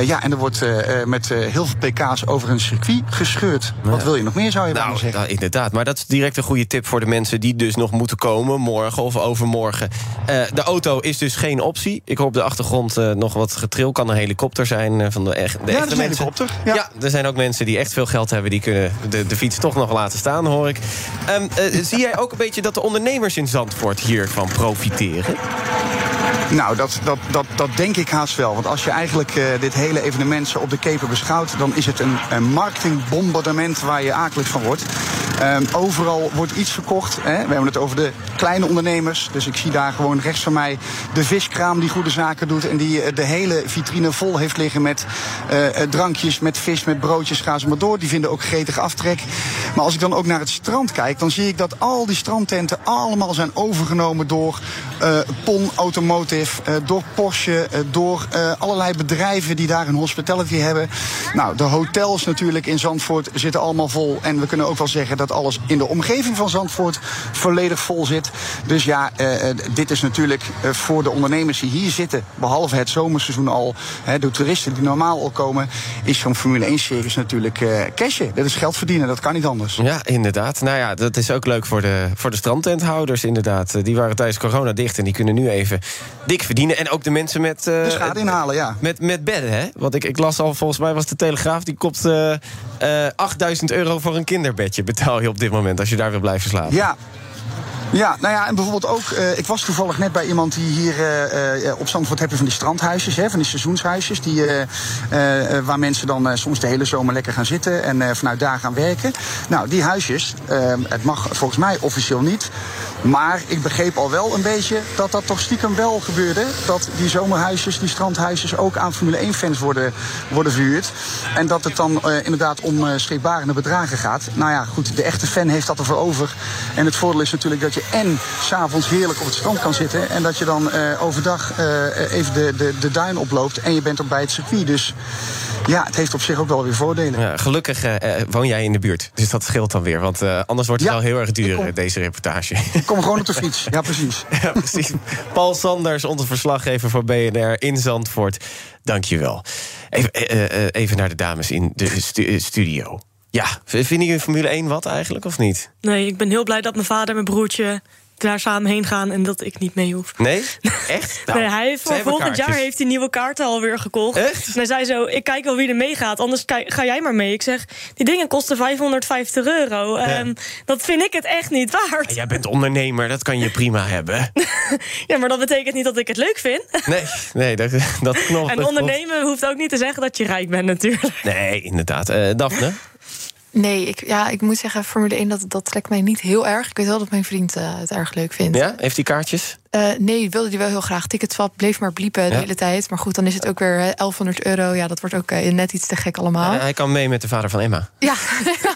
Ja, en er wordt met heel veel pk's over een circuit gescheurd. Wat wil je nog meer, zou je Nou, zeggen? nou, inderdaad. Maar dat is direct een goede tip voor de mensen die dus nog moeten komen, morgen of overmorgen. De auto is dus geen optie. Ik hoor op de achtergrond nog wat getril. Kan een helikopter zijn van de, echt, de Ja, echte dat is een mensen. helikopter, Ja. er zijn ook mensen die echt veel geld hebben. Die kunnen de, de fiets toch nog laten staan, hoor ik. Ehm, eh, zie jij ook een beetje dat de ondernemers in Zandvoort hiervan profiteren? Nou, dat, dat, dat, dat denk ik haast wel. Want als je eigenlijk eh, dit hele evenement op de keper beschouwt... dan is het een, een marketingbombardement waar je akelig van wordt. Ehm, overal wordt iets verkocht. Hè. We hebben het over de kleine ondernemers. Dus ik zie daar gewoon rechts van mij de viskraam die goede zaken doet... en die eh, de hele vitrine vol heeft liggen met eh, eh, drankjes, met vis, met broodjes. Ga ze maar door. Die vinden ook gretig aftrek. Maar als ik dan ook naar het strand kijk... dan zie ik dat al die strandtenten allemaal zijn overgenomen door PON Automotive, eh, door Porsche, eh, door eh, allerlei bedrijven die daar een hospitality hebben. Nou, de hotels natuurlijk in Zandvoort zitten allemaal vol. En we kunnen ook wel zeggen dat alles in de omgeving van Zandvoort volledig vol zit. Dus ja, eh, eh, dit is natuurlijk eh, voor de ondernemers die hier zitten, behalve het zomerseizoen al, de toeristen die normaal al komen, is zo'n Formule 1-series natuurlijk eh cashen. Dat is geld verdienen, dat kan niet anders. Ja, inderdaad. Nou ja, dat is ook leuk voor de, voor de strandtenthouders, inderdaad. Eh, Die waren tijdens corona dicht en die kunnen nu even dik verdienen. En ook de mensen met... eh, De schade inhalen, ja. Met, met bedden, hè? Want ik, ik las al, volgens mij was de Telegraaf... die kopt eh eh 8000 euro voor een kinderbedje betaal je op dit moment... als je daar wil blijven slapen. Ja. Ja, nou ja, en bijvoorbeeld ook, eh, ik was toevallig net bij iemand die hier eh, eh, op Zandvoort hebben van die strandhuisjes, hè, van die seizoenshuisjes, die, eh, eh, eh, waar mensen dan eh, soms de hele zomer lekker gaan zitten en eh, vanuit daar gaan werken. Nou, die huisjes, eh, het mag volgens mij officieel niet, maar ik begreep al wel een beetje dat dat toch stiekem wel gebeurde. Dat die zomerhuisjes, die strandhuisjes ook aan Formule 1-fans worden, worden verhuurd. En dat het dan eh, inderdaad om uh, schrikbarende bedragen gaat. Nou ja, goed, de echte fan heeft dat ervoor over. En het voordeel is natuurlijk dat je en s'avonds heerlijk op het strand kan zitten. En dat je dan eh, overdag even de, de, de duin oploopt. En je bent ook bij het circuit. Dus ja, het heeft op zich ook wel weer voordelen. Ja, gelukkig eh, eh, woon jij in de buurt, dus dat scheelt dan weer. Want eh, anders wordt het Ja, wel heel erg duur, kom- deze reportage. Ik kom gewoon op de fiets. Ja, precies. Ja, precies. Paul Sanders, onze verslaggever voor BNR in Zandvoort. Dank je wel. Even, eh, eh, even naar de dames in de stu- studio. Ja, vinden jullie Formule 1 wat eigenlijk, of niet? Nee, ik ben heel blij dat mijn vader en mijn broertje daar samen heen gaan en dat ik niet mee hoef. Nee? Echt? Nou, nee, hij heeft voor volgend jaar heeft hij nieuwe kaarten alweer gekocht. Echt? En hij zei zo, ik kijk wel wie er meegaat, anders ga jij maar mee. Ik zeg, die dingen kosten 550 euro. Ehm, dat vind ik het echt niet waard. Jij bent ondernemer, dat kan je prima hebben. Ja, maar dat betekent niet dat ik het leuk vind. Nee, nee dat, dat klopt. en ondernemen hoeft ook niet te zeggen dat je rijk bent natuurlijk. Nee, inderdaad. Eh Daphne? Nee, ik, ja, ik moet zeggen, Formule 1, dat, dat trekt mij niet heel erg. Ik weet wel dat mijn vriend uh, het erg leuk vindt. Ja, heeft hij kaartjes? Uh, nee, wilde hij wel heel graag. Ticketswap bleef maar bliepen de ja. hele tijd. Maar goed, dan is het ook weer 1100 euro. Ja, dat wordt ook uh, net iets te gek allemaal. Uh, hij kan mee met de vader van Emma. Ja,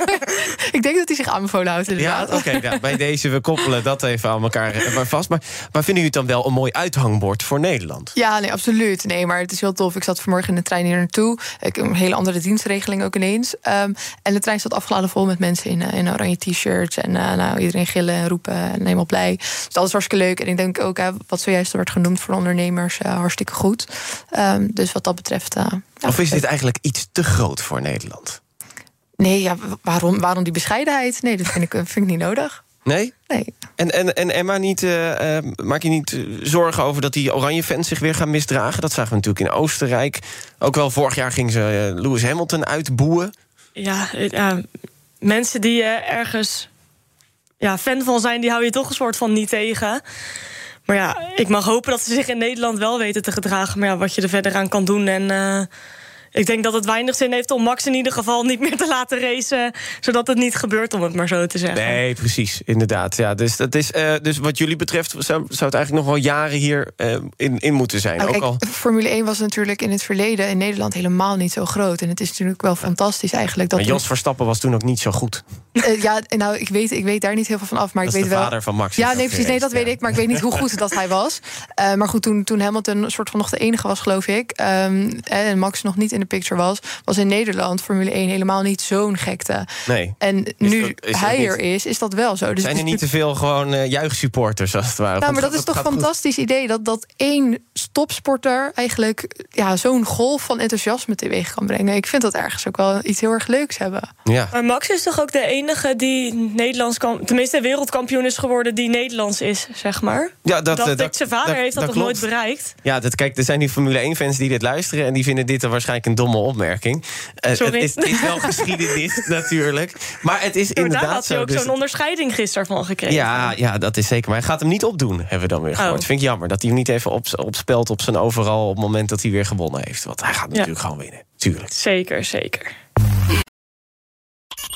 ik denk dat hij zich aanbevolen houdt inderdaad. Ja, oké. Okay, ja, bij deze, we koppelen dat even aan elkaar vast. Maar, maar vinden jullie het dan wel een mooi uithangbord voor Nederland? Ja, nee, absoluut. Nee, maar het is heel tof. Ik zat vanmorgen in de trein hier naartoe. Ik heb een hele andere dienstregeling ook ineens. Um, en de trein zat afgeladen vol met mensen in, in oranje t-shirts. En nou, iedereen gillen en roepen en helemaal blij. Dus dat is hartstikke leuk. En ik denk ook, hè, wat zojuist er werd genoemd voor ondernemers, uh, hartstikke goed. Um, dus wat dat betreft. Uh, of is dit eigenlijk iets te groot voor Nederland? Nee, ja, waarom, waarom die bescheidenheid? Nee, dat vind ik, vind ik niet nodig. Nee? Nee. En, en, en Emma, niet, uh, uh, maak je niet zorgen over dat die oranje fans zich weer gaan misdragen? Dat zagen we natuurlijk in Oostenrijk. Ook wel vorig jaar ging ze uh, Lewis Hamilton uitboeien. Ja, mensen die ergens ja, fan van zijn, die hou je toch een soort van niet tegen. Maar ja, ik mag hopen dat ze zich in Nederland wel weten te gedragen. Maar ja, wat je er verder aan kan doen. En uh, ik denk dat het weinig zin heeft om Max in ieder geval niet meer te laten racen. Zodat het niet gebeurt, om het maar zo te zeggen. Nee, precies, inderdaad. Ja, dus, dat is, uh, dus wat jullie betreft zou, zou het eigenlijk nog wel jaren hier uh, in, in moeten zijn. Nou, ook kijk, al... Formule 1 was natuurlijk in het verleden in Nederland helemaal niet zo groot. En het is natuurlijk wel fantastisch eigenlijk. Dat maar Jos Verstappen was toen ook niet zo goed. Uh, ja, nou, ik weet, ik weet daar niet heel veel van af. Maar dat ik weet de wel. vader van Max. Ja, nee, precies. Nee, dat weet ik. Maar ik weet niet hoe goed dat hij was. Uh, maar goed, toen, toen Hamilton een soort van nog de enige was, geloof ik. Um, en Max nog niet in de picture was, was in Nederland Formule 1 helemaal niet zo'n gekte. Nee. En nu dat, hij er is, is dat wel zo. Dus zijn er niet te veel gewoon uh, juichsupporters, als het ware? Nou, maar dat is toch een fantastisch goed. idee dat, dat één stopsporter eigenlijk ja, zo'n golf van enthousiasme teweeg kan brengen. Ik vind dat ergens ook wel iets heel erg leuks hebben. Ja. Maar Max is toch ook de enige die Nederlands kan, tenminste wereldkampioen is geworden die Nederlands is, zeg maar. Ja, dat, dat, dat, dat zijn vader dat, heeft dat, klopt. nooit bereikt. Ja, dat, kijk, er zijn die Formule 1-fans die dit luisteren en die vinden dit er waarschijnlijk een domme opmerking. Uh, het, is, het is wel geschiedenis natuurlijk, maar het is maar inderdaad daar had zo. hij ook dus zo'n onderscheiding gisteren van gekregen. Ja, ja, dat is zeker. Maar hij gaat hem niet opdoen, hebben we dan weer gehoord. Oh. Vind ik jammer dat hij hem niet even op, opspelt op zijn overal op het moment dat hij weer gewonnen heeft. Want hij gaat natuurlijk ja. gewoon winnen. Tuurlijk. Zeker, zeker.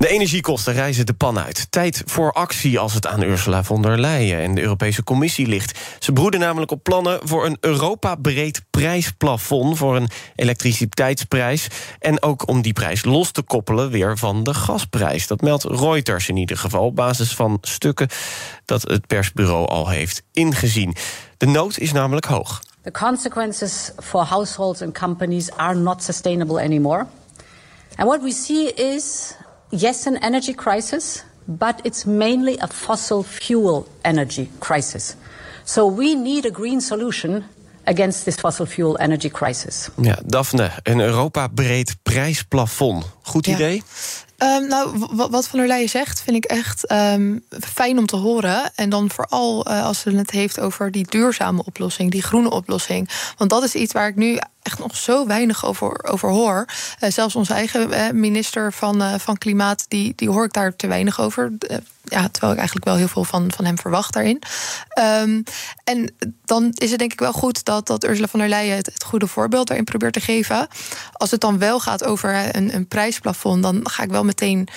De energiekosten reizen de pan uit. Tijd voor actie als het aan Ursula von der Leyen en de Europese Commissie ligt. Ze broeden namelijk op plannen voor een Europa-breed prijsplafond... voor een elektriciteitsprijs. En ook om die prijs los te koppelen weer van de gasprijs. Dat meldt Reuters in ieder geval op basis van stukken... dat het persbureau al heeft ingezien. De nood is namelijk hoog. The consequences for households and companies are not sustainable anymore. And what we see is yes, an energy crisis, but it's mainly a fossil fuel energy crisis. So we need a green solution against this fossil fuel energy crisis. Ja, Daphne, een Europa-breed prijsplafond. Goed Ja. idee? Um, nou, wat Van der Leyen zegt, vind ik echt um, fijn om te horen. En dan vooral uh, als ze het heeft over die duurzame oplossing, die groene oplossing. Want dat is iets waar ik nu echt nog zo weinig over, over hoor. Uh, zelfs onze eigen uh, minister van, uh, van Klimaat, die, die hoor ik daar te weinig over. Ja, terwijl ik eigenlijk wel heel veel van, van hem verwacht daarin. Um, en dan is het denk ik wel goed dat, dat Ursula von der Leyen het, het goede voorbeeld daarin probeert te geven. Als het dan wel gaat over een, een prijsplafond, dan ga ik wel meteen.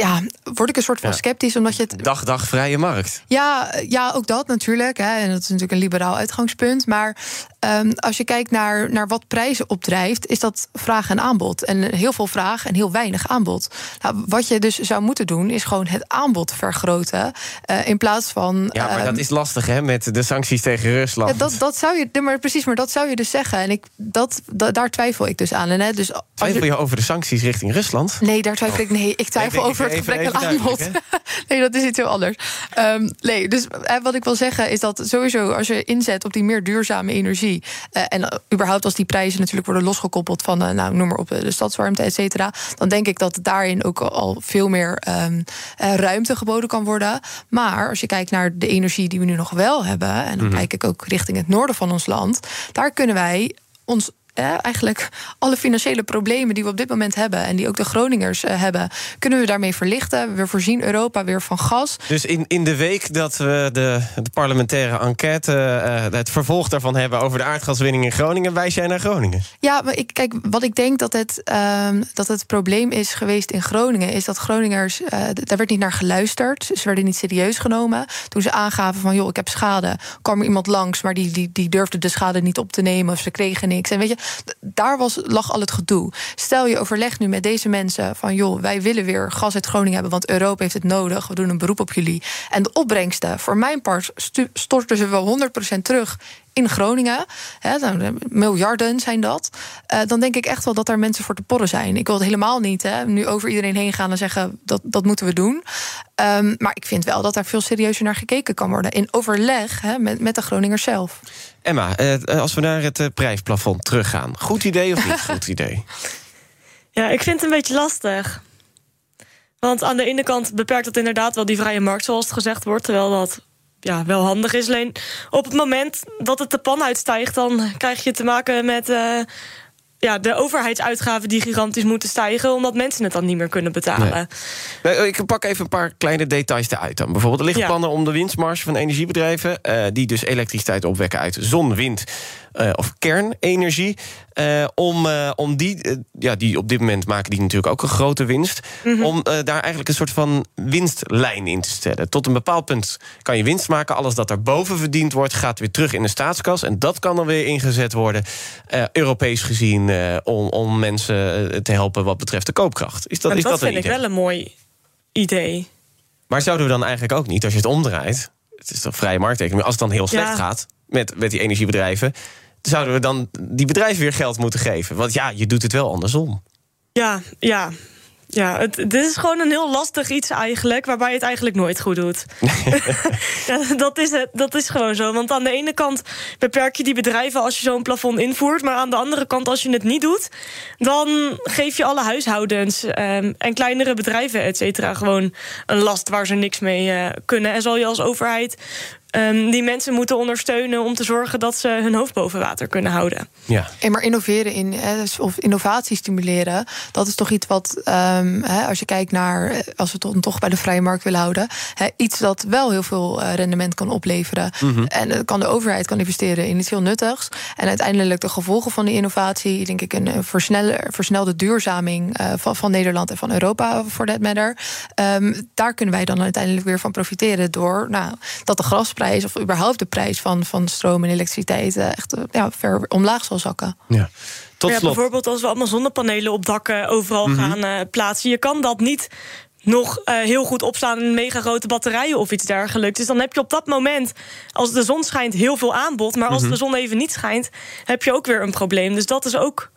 Ja, word ik een soort van Ja. sceptisch, omdat je het Dag, dag, vrije markt. ja, ja, ook dat natuurlijk. Hè. En dat is natuurlijk een liberaal uitgangspunt. Maar um, als je kijkt naar, naar wat prijzen opdrijft, is dat vraag en aanbod. En heel veel vraag en heel weinig aanbod. Nou, wat je dus zou moeten doen, is gewoon het aanbod vergroten. Uh, in plaats van. Ja, maar um, dat is lastig, hè, met de sancties tegen Rusland. ja, dat, dat zou je, maar precies, maar dat zou je dus zeggen. En ik, dat, da- daar twijfel ik dus aan. En, hè, dus Twijfel je over de sancties richting Rusland? Nee, daar twijfel ik. Nee, ik twijfel Nee, over even- gebrek aan aanbod. nee, dat is iets heel anders. Um, nee, dus eh, wat ik wil zeggen is dat sowieso als je inzet op die meer duurzame energie. Uh, en uh, überhaupt als die prijzen natuurlijk worden losgekoppeld van, uh, nou, noem maar op, de stadswarmte, et cetera. Dan denk ik dat daarin ook al veel meer um, ruimte geboden kan worden. Maar als je kijkt naar de energie die we nu nog wel hebben, en dan mm. kijk ik ook richting het noorden van ons land, daar kunnen wij ons eigenlijk alle financiële problemen die we op dit moment hebben en die ook de Groningers uh, hebben, kunnen we daarmee verlichten. We voorzien Europa weer van gas. Dus in, in de week dat we de, de parlementaire enquête, uh, het vervolg daarvan hebben over de aardgaswinning in Groningen, wijs jij naar Groningen? Ja, maar ik, kijk, wat ik denk dat het, um, dat het probleem is geweest in Groningen, is dat Groningers, uh, daar werd niet naar geluisterd. Ze werden niet serieus genomen. Toen ze aangaven van, joh, ik heb schade, kwam er iemand langs, maar die, die, die durfde de schade niet op te nemen of ze kregen niks. En weet je, daar was, lag al het gedoe. Stel je overlegt nu met deze mensen van joh, wij willen weer gas uit Groningen hebben, want Europa heeft het nodig. We doen een beroep op jullie. En de opbrengsten, voor mijn part, storten ze wel 100% terug in Groningen, hè, nou, miljarden zijn dat, uh, dan denk ik echt wel dat daar mensen voor te porren zijn. Ik wil het helemaal niet hè, nu over iedereen heen gaan en zeggen dat dat moeten we doen. Um, maar ik vind wel dat daar veel serieuzer naar gekeken kan worden. In overleg hè, met, met de Groningers zelf. Emma, uh, als we naar het uh, prijsplafond teruggaan. Goed idee of niet goed idee? Ja, ik vind het een beetje lastig. Want aan de ene kant beperkt het inderdaad wel die vrije markt, zoals het gezegd wordt. Terwijl dat ja, wel handig is. Alleen op het moment dat het de pan uitstijgt, dan krijg je te maken met. Ja, de overheidsuitgaven die gigantisch moeten stijgen... omdat mensen het dan niet meer kunnen betalen. Nee. Ik pak even een paar kleine details eruit dan. Bijvoorbeeld, er liggen ja. plannen om de winstmarge van energiebedrijven... Uh, die dus elektriciteit opwekken uit zon, wind uh, of kernenergie... Uh, om, uh, om die, ja, die op dit moment maken die natuurlijk ook een grote winst. Mm -hmm. Om daar eigenlijk een soort van winstlijn in te stellen. Tot een bepaald punt kan je winst maken. Alles dat erboven verdiend wordt, gaat weer terug in de staatskas. En dat kan dan weer ingezet worden, Europees gezien, om, om mensen te helpen wat betreft de koopkracht. Is dat, is dat, dat vind een ik wel een mooi idee. Maar zouden we dan eigenlijk ook niet, als je het omdraait. Het is toch vrije markteconomie. Als het dan heel slecht Ja. gaat met, met die energiebedrijven zouden we dan die bedrijven weer geld moeten geven? Want ja, je doet het wel andersom. Ja, ja. Ja, het, dit is gewoon een heel lastig iets eigenlijk, waarbij je het eigenlijk nooit goed doet. ja, dat, is het, dat is gewoon zo. Want aan de ene kant beperk je die bedrijven als je zo'n plafond invoert. Maar aan de andere kant, als je het niet doet, dan geef je alle huishoudens um, en kleinere bedrijven, et cetera, gewoon een last waar ze niks mee uh, kunnen. En zal je als overheid um, die mensen moeten ondersteunen om te zorgen dat ze hun hoofd boven water kunnen houden. Ja. En maar innoveren in, hè, of innovatie stimuleren, dat is toch iets wat, um, hè, als je kijkt naar, als we het dan toch bij de vrije markt willen houden, hè, iets dat wel heel veel uh, rendement kan opleveren. Mm -hmm. En uh, kan de overheid kan investeren in iets heel nuttigs. En uiteindelijk de gevolgen van die innovatie, denk ik, een versnelle, versnelde duurzaming uh, van, van Nederland en van Europa, voor that matter. Um, daar kunnen wij dan uiteindelijk weer van profiteren door nou, dat de gras prijs of überhaupt de prijs van, van stroom en elektriciteit echt ja, ver omlaag zal zakken. Ja. Tot ja, slot. bijvoorbeeld als we allemaal zonnepanelen op dakken overal mm -hmm. gaan uh, plaatsen. Je kan dat niet nog uh, heel goed opslaan in mega grote batterijen of iets dergelijks. Dus dan heb je op dat moment, als de zon schijnt, heel veel aanbod. Maar als mm -hmm. de zon even niet schijnt, heb je ook weer een probleem. Dus dat is ook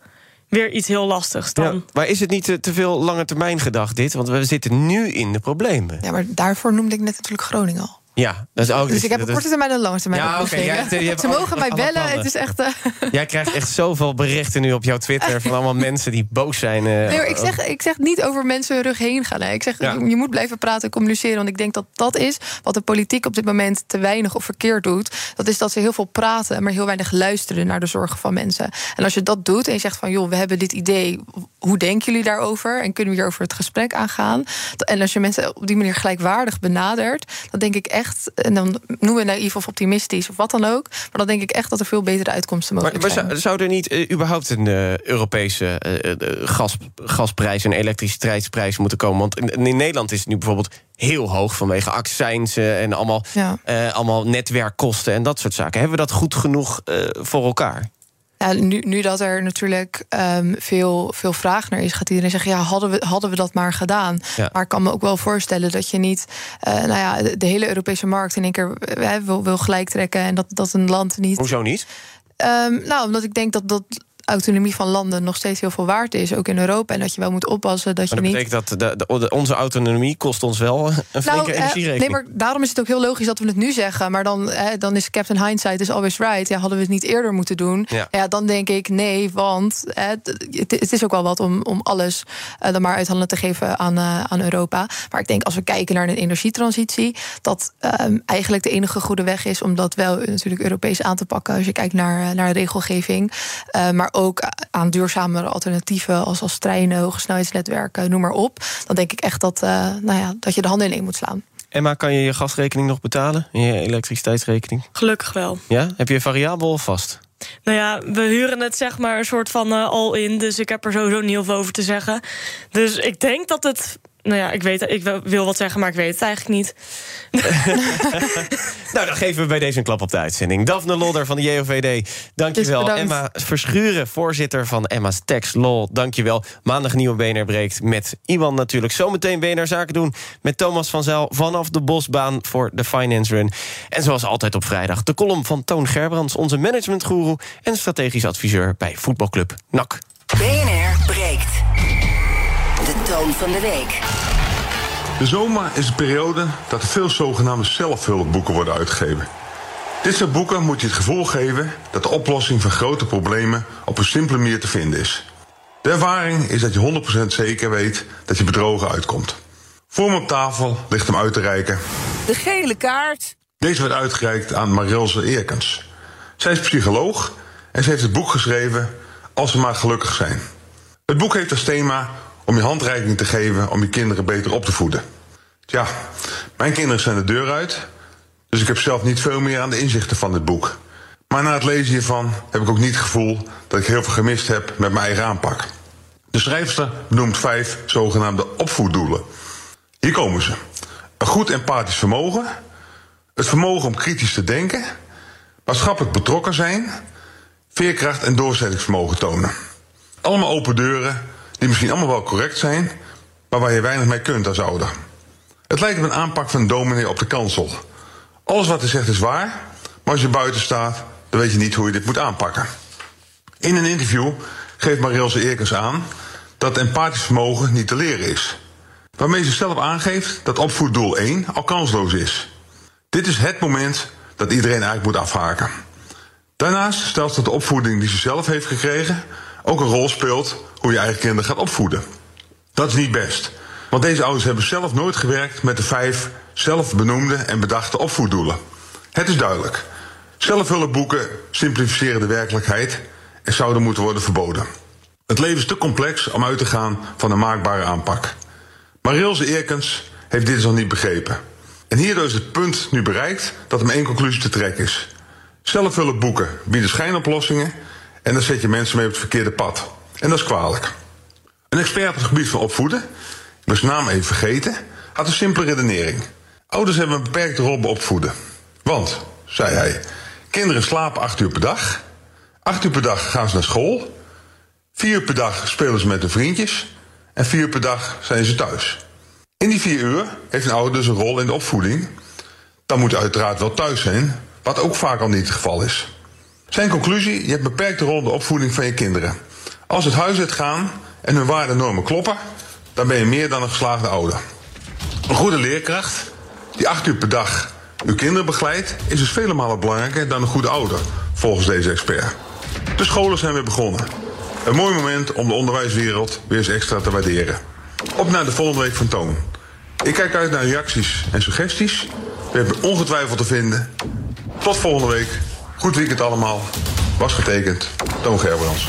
weer iets heel lastigs dan. Ja, maar is het niet te, te veel lange termijn gedacht dit? Want we zitten nu in de problemen. Ja, maar daarvoor noemde ik net natuurlijk Groningen al. Ja, dat is ook. Dus ik heb een korte termijn en een lange termijn. Ja, Ze mogen mij bellen. Het is echt. Uh... Jij krijgt echt zoveel berichten nu op jouw Twitter van allemaal mensen die boos zijn. Uh, nee, ik, zeg, ik zeg niet over mensen hun rug heen gaan. Hè. Ik zeg, je moet blijven praten en communiceren. Want ik denk dat dat is wat de politiek op dit moment te weinig of verkeerd doet. Dat is dat ze heel veel praten, maar heel weinig luisteren naar de zorgen van mensen. En als je dat doet en je zegt van, joh, we hebben dit idee. Hoe denken jullie daarover? En kunnen we hierover het gesprek aangaan? En als je mensen op die manier gelijkwaardig benadert, dan denk ik echt. En dan noemen we naïef of optimistisch of wat dan ook. Maar dan denk ik echt dat er veel betere uitkomsten mogelijk maar, zijn. Maar zou er niet uh, überhaupt een uh, Europese uh, gas, gasprijs en elektriciteitsprijs moeten komen? Want in, in, Nederland is het nu bijvoorbeeld heel hoog vanwege accijnsen en allemaal, ja. allemaal netwerkkosten en dat soort zaken. Hebben we dat goed genoeg voor elkaar? Ja, nu, nu dat er natuurlijk um, veel, veel vraag naar is, gaat iedereen zeggen: ja, hadden we, hadden we dat maar gedaan. Ja. Maar ik kan me ook wel voorstellen dat je niet uh, nou ja, de, de, hele Europese markt in één keer uh, wil, wil gelijk trekken en dat, dat een land niet. Hoezo niet? Um, nou, omdat ik denk dat dat autonomie van landen nog steeds heel veel waard is, ook in Europa. En dat je wel moet oppassen dat Maar je dat niet. betekent dat de, de- onze autonomie kost ons wel een flinke eh, energierekening. nee, maar daarom is het ook heel logisch dat we het nu zeggen. Maar dan, eh, dan is Captain Hindsight is always right. Ja, hadden we het niet eerder moeten doen? Ja. dan denk ik nee, want eh, het, het is ook wel wat om, om alles eh, dan maar uit handen te geven aan, aan Europa. Maar ik denk als we kijken naar een energietransitie, dat ehm, eigenlijk de enige goede weg is om dat wel natuurlijk Europees aan te pakken. Als je kijkt naar, naar regelgeving, Eh, maar ook aan duurzamere alternatieven als, als treinen, hoge snelheidsnetwerken, noem maar op. Dan denk ik echt dat, eh, nou ja, dat je de handen in één moet slaan. Emma, kan je je gasrekening nog betalen? En Je elektriciteitsrekening? Gelukkig wel. Ja? Heb je variabel of vast? Nou ja, we huren het zeg maar een soort van eh, all-in. Dus ik heb er sowieso niet heel veel over te zeggen. Dus ik denk dat het. Nou ja, ik, weet, ik wil- wat zeggen, maar ik weet het eigenlijk niet. Nou, dan geven we bij deze een klap op de uitzending. Daphne Lodder van de JOVD, dankjewel. Dus. Emma Verschuren, voorzitter van Emma's Tax Law, dankjewel. Maandag nieuwe BNR breekt met Iwan natuurlijk. Zometeen BNR Zaken doen met Thomas van Zijl... vanaf de Bosbaan voor de Finance Run. En zoals altijd op vrijdag de column van Toon Gerbrands... onze managementgoeroe en strategisch adviseur bij voetbalclub NAC. BNR breekt. De toon van de week. De zomer is een periode dat er veel zogenaamde zelfhulpboeken worden uitgegeven. Dit soort boeken moet je het gevoel geven dat de oplossing van grote problemen op een simpele manier te vinden is. De ervaring is dat je 100% zeker weet dat je bedrogen uitkomt. Voor me op tafel ligt hem uit te reiken. De gele kaart. Deze werd uitgereikt aan Marilse Eerkens. Zij is psycholoog en ze heeft het boek geschreven Als ze maar gelukkig zijn. Het boek heeft als thema om je handreiking te geven om je kinderen beter op te voeden. Tja, mijn kinderen zijn de deur uit, dus ik heb zelf niet veel meer aan de inzichten van dit boek. Maar na het lezen hiervan heb ik ook niet het gevoel dat ik heel veel gemist heb met mijn eigen aanpak. De schrijfster benoemt vijf zogenaamde opvoeddoelen. Hier komen ze. Een goed empathisch vermogen, het vermogen om kritisch te denken, maatschappelijk betrokken zijn, veerkracht en doorzettingsvermogen tonen. Allemaal open deuren die misschien allemaal wel correct zijn, maar waar je weinig mee kunt als ouder. Het lijkt op een aanpak van een dominee op de kansel. Alles wat hij zegt is waar, maar als je buiten staat, dan weet je niet hoe je dit moet aanpakken. In een interview geeft Marilse Eerkens aan dat empathisch vermogen niet te leren is. Waarmee ze zelf aangeeft dat opvoeddoel 1 al kansloos is. Dit is het moment dat iedereen eigenlijk moet afhaken. Daarnaast stelt dat de opvoeding die ze zelf heeft gekregen ook een rol speelt hoe je eigen kinderen gaat opvoeden. Dat is niet best, want deze ouders hebben zelf nooit gewerkt met de vijf zelf benoemde en bedachte opvoeddoelen. Het is duidelijk. Zelfhulpboeken simplificeren de werkelijkheid en zouden moeten worden verboden. Het leven is te complex om uit te gaan van een maakbare aanpak. Maar Rilse Eerkens heeft dit nog niet begrepen. En hierdoor is het punt nu bereikt dat maar één conclusie te trekken is. Zelfhulpboeken bieden schijnoplossingen en dan zet je mensen mee op het verkeerde pad. En dat is kwalijk. Een expert op het gebied van opvoeden, ik ben zijn naam even vergeten, had een simpele redenering. Ouders hebben een beperkte rol bij opvoeden. Want, zei hij, kinderen slapen acht uur per dag. Acht uur per dag gaan ze naar school. Vier uur per dag spelen ze met hun vriendjes. En vier uur per dag zijn ze thuis. In die vier uur heeft een ouder dus een rol in de opvoeding. Dan moet uiteraard wel thuis zijn, wat ook vaak al niet het geval is. Zijn conclusie: je hebt een beperkte rol in de opvoeding van je kinderen. Als het huis uitgaan en hun waarden en normen kloppen, dan ben je meer dan een geslaagde ouder. Een goede leerkracht die acht uur per dag uw kinderen begeleidt, is dus vele malen belangrijker dan een goede ouder, volgens deze expert. De scholen zijn weer begonnen. Een mooi moment om de onderwijswereld weer eens extra te waarderen. Op naar de volgende week van Toon. Ik kijk uit naar reacties en suggesties. We hebben ongetwijfeld te vinden. Tot volgende week. Goed weekend allemaal. Was getekend. Toon Gerbrands.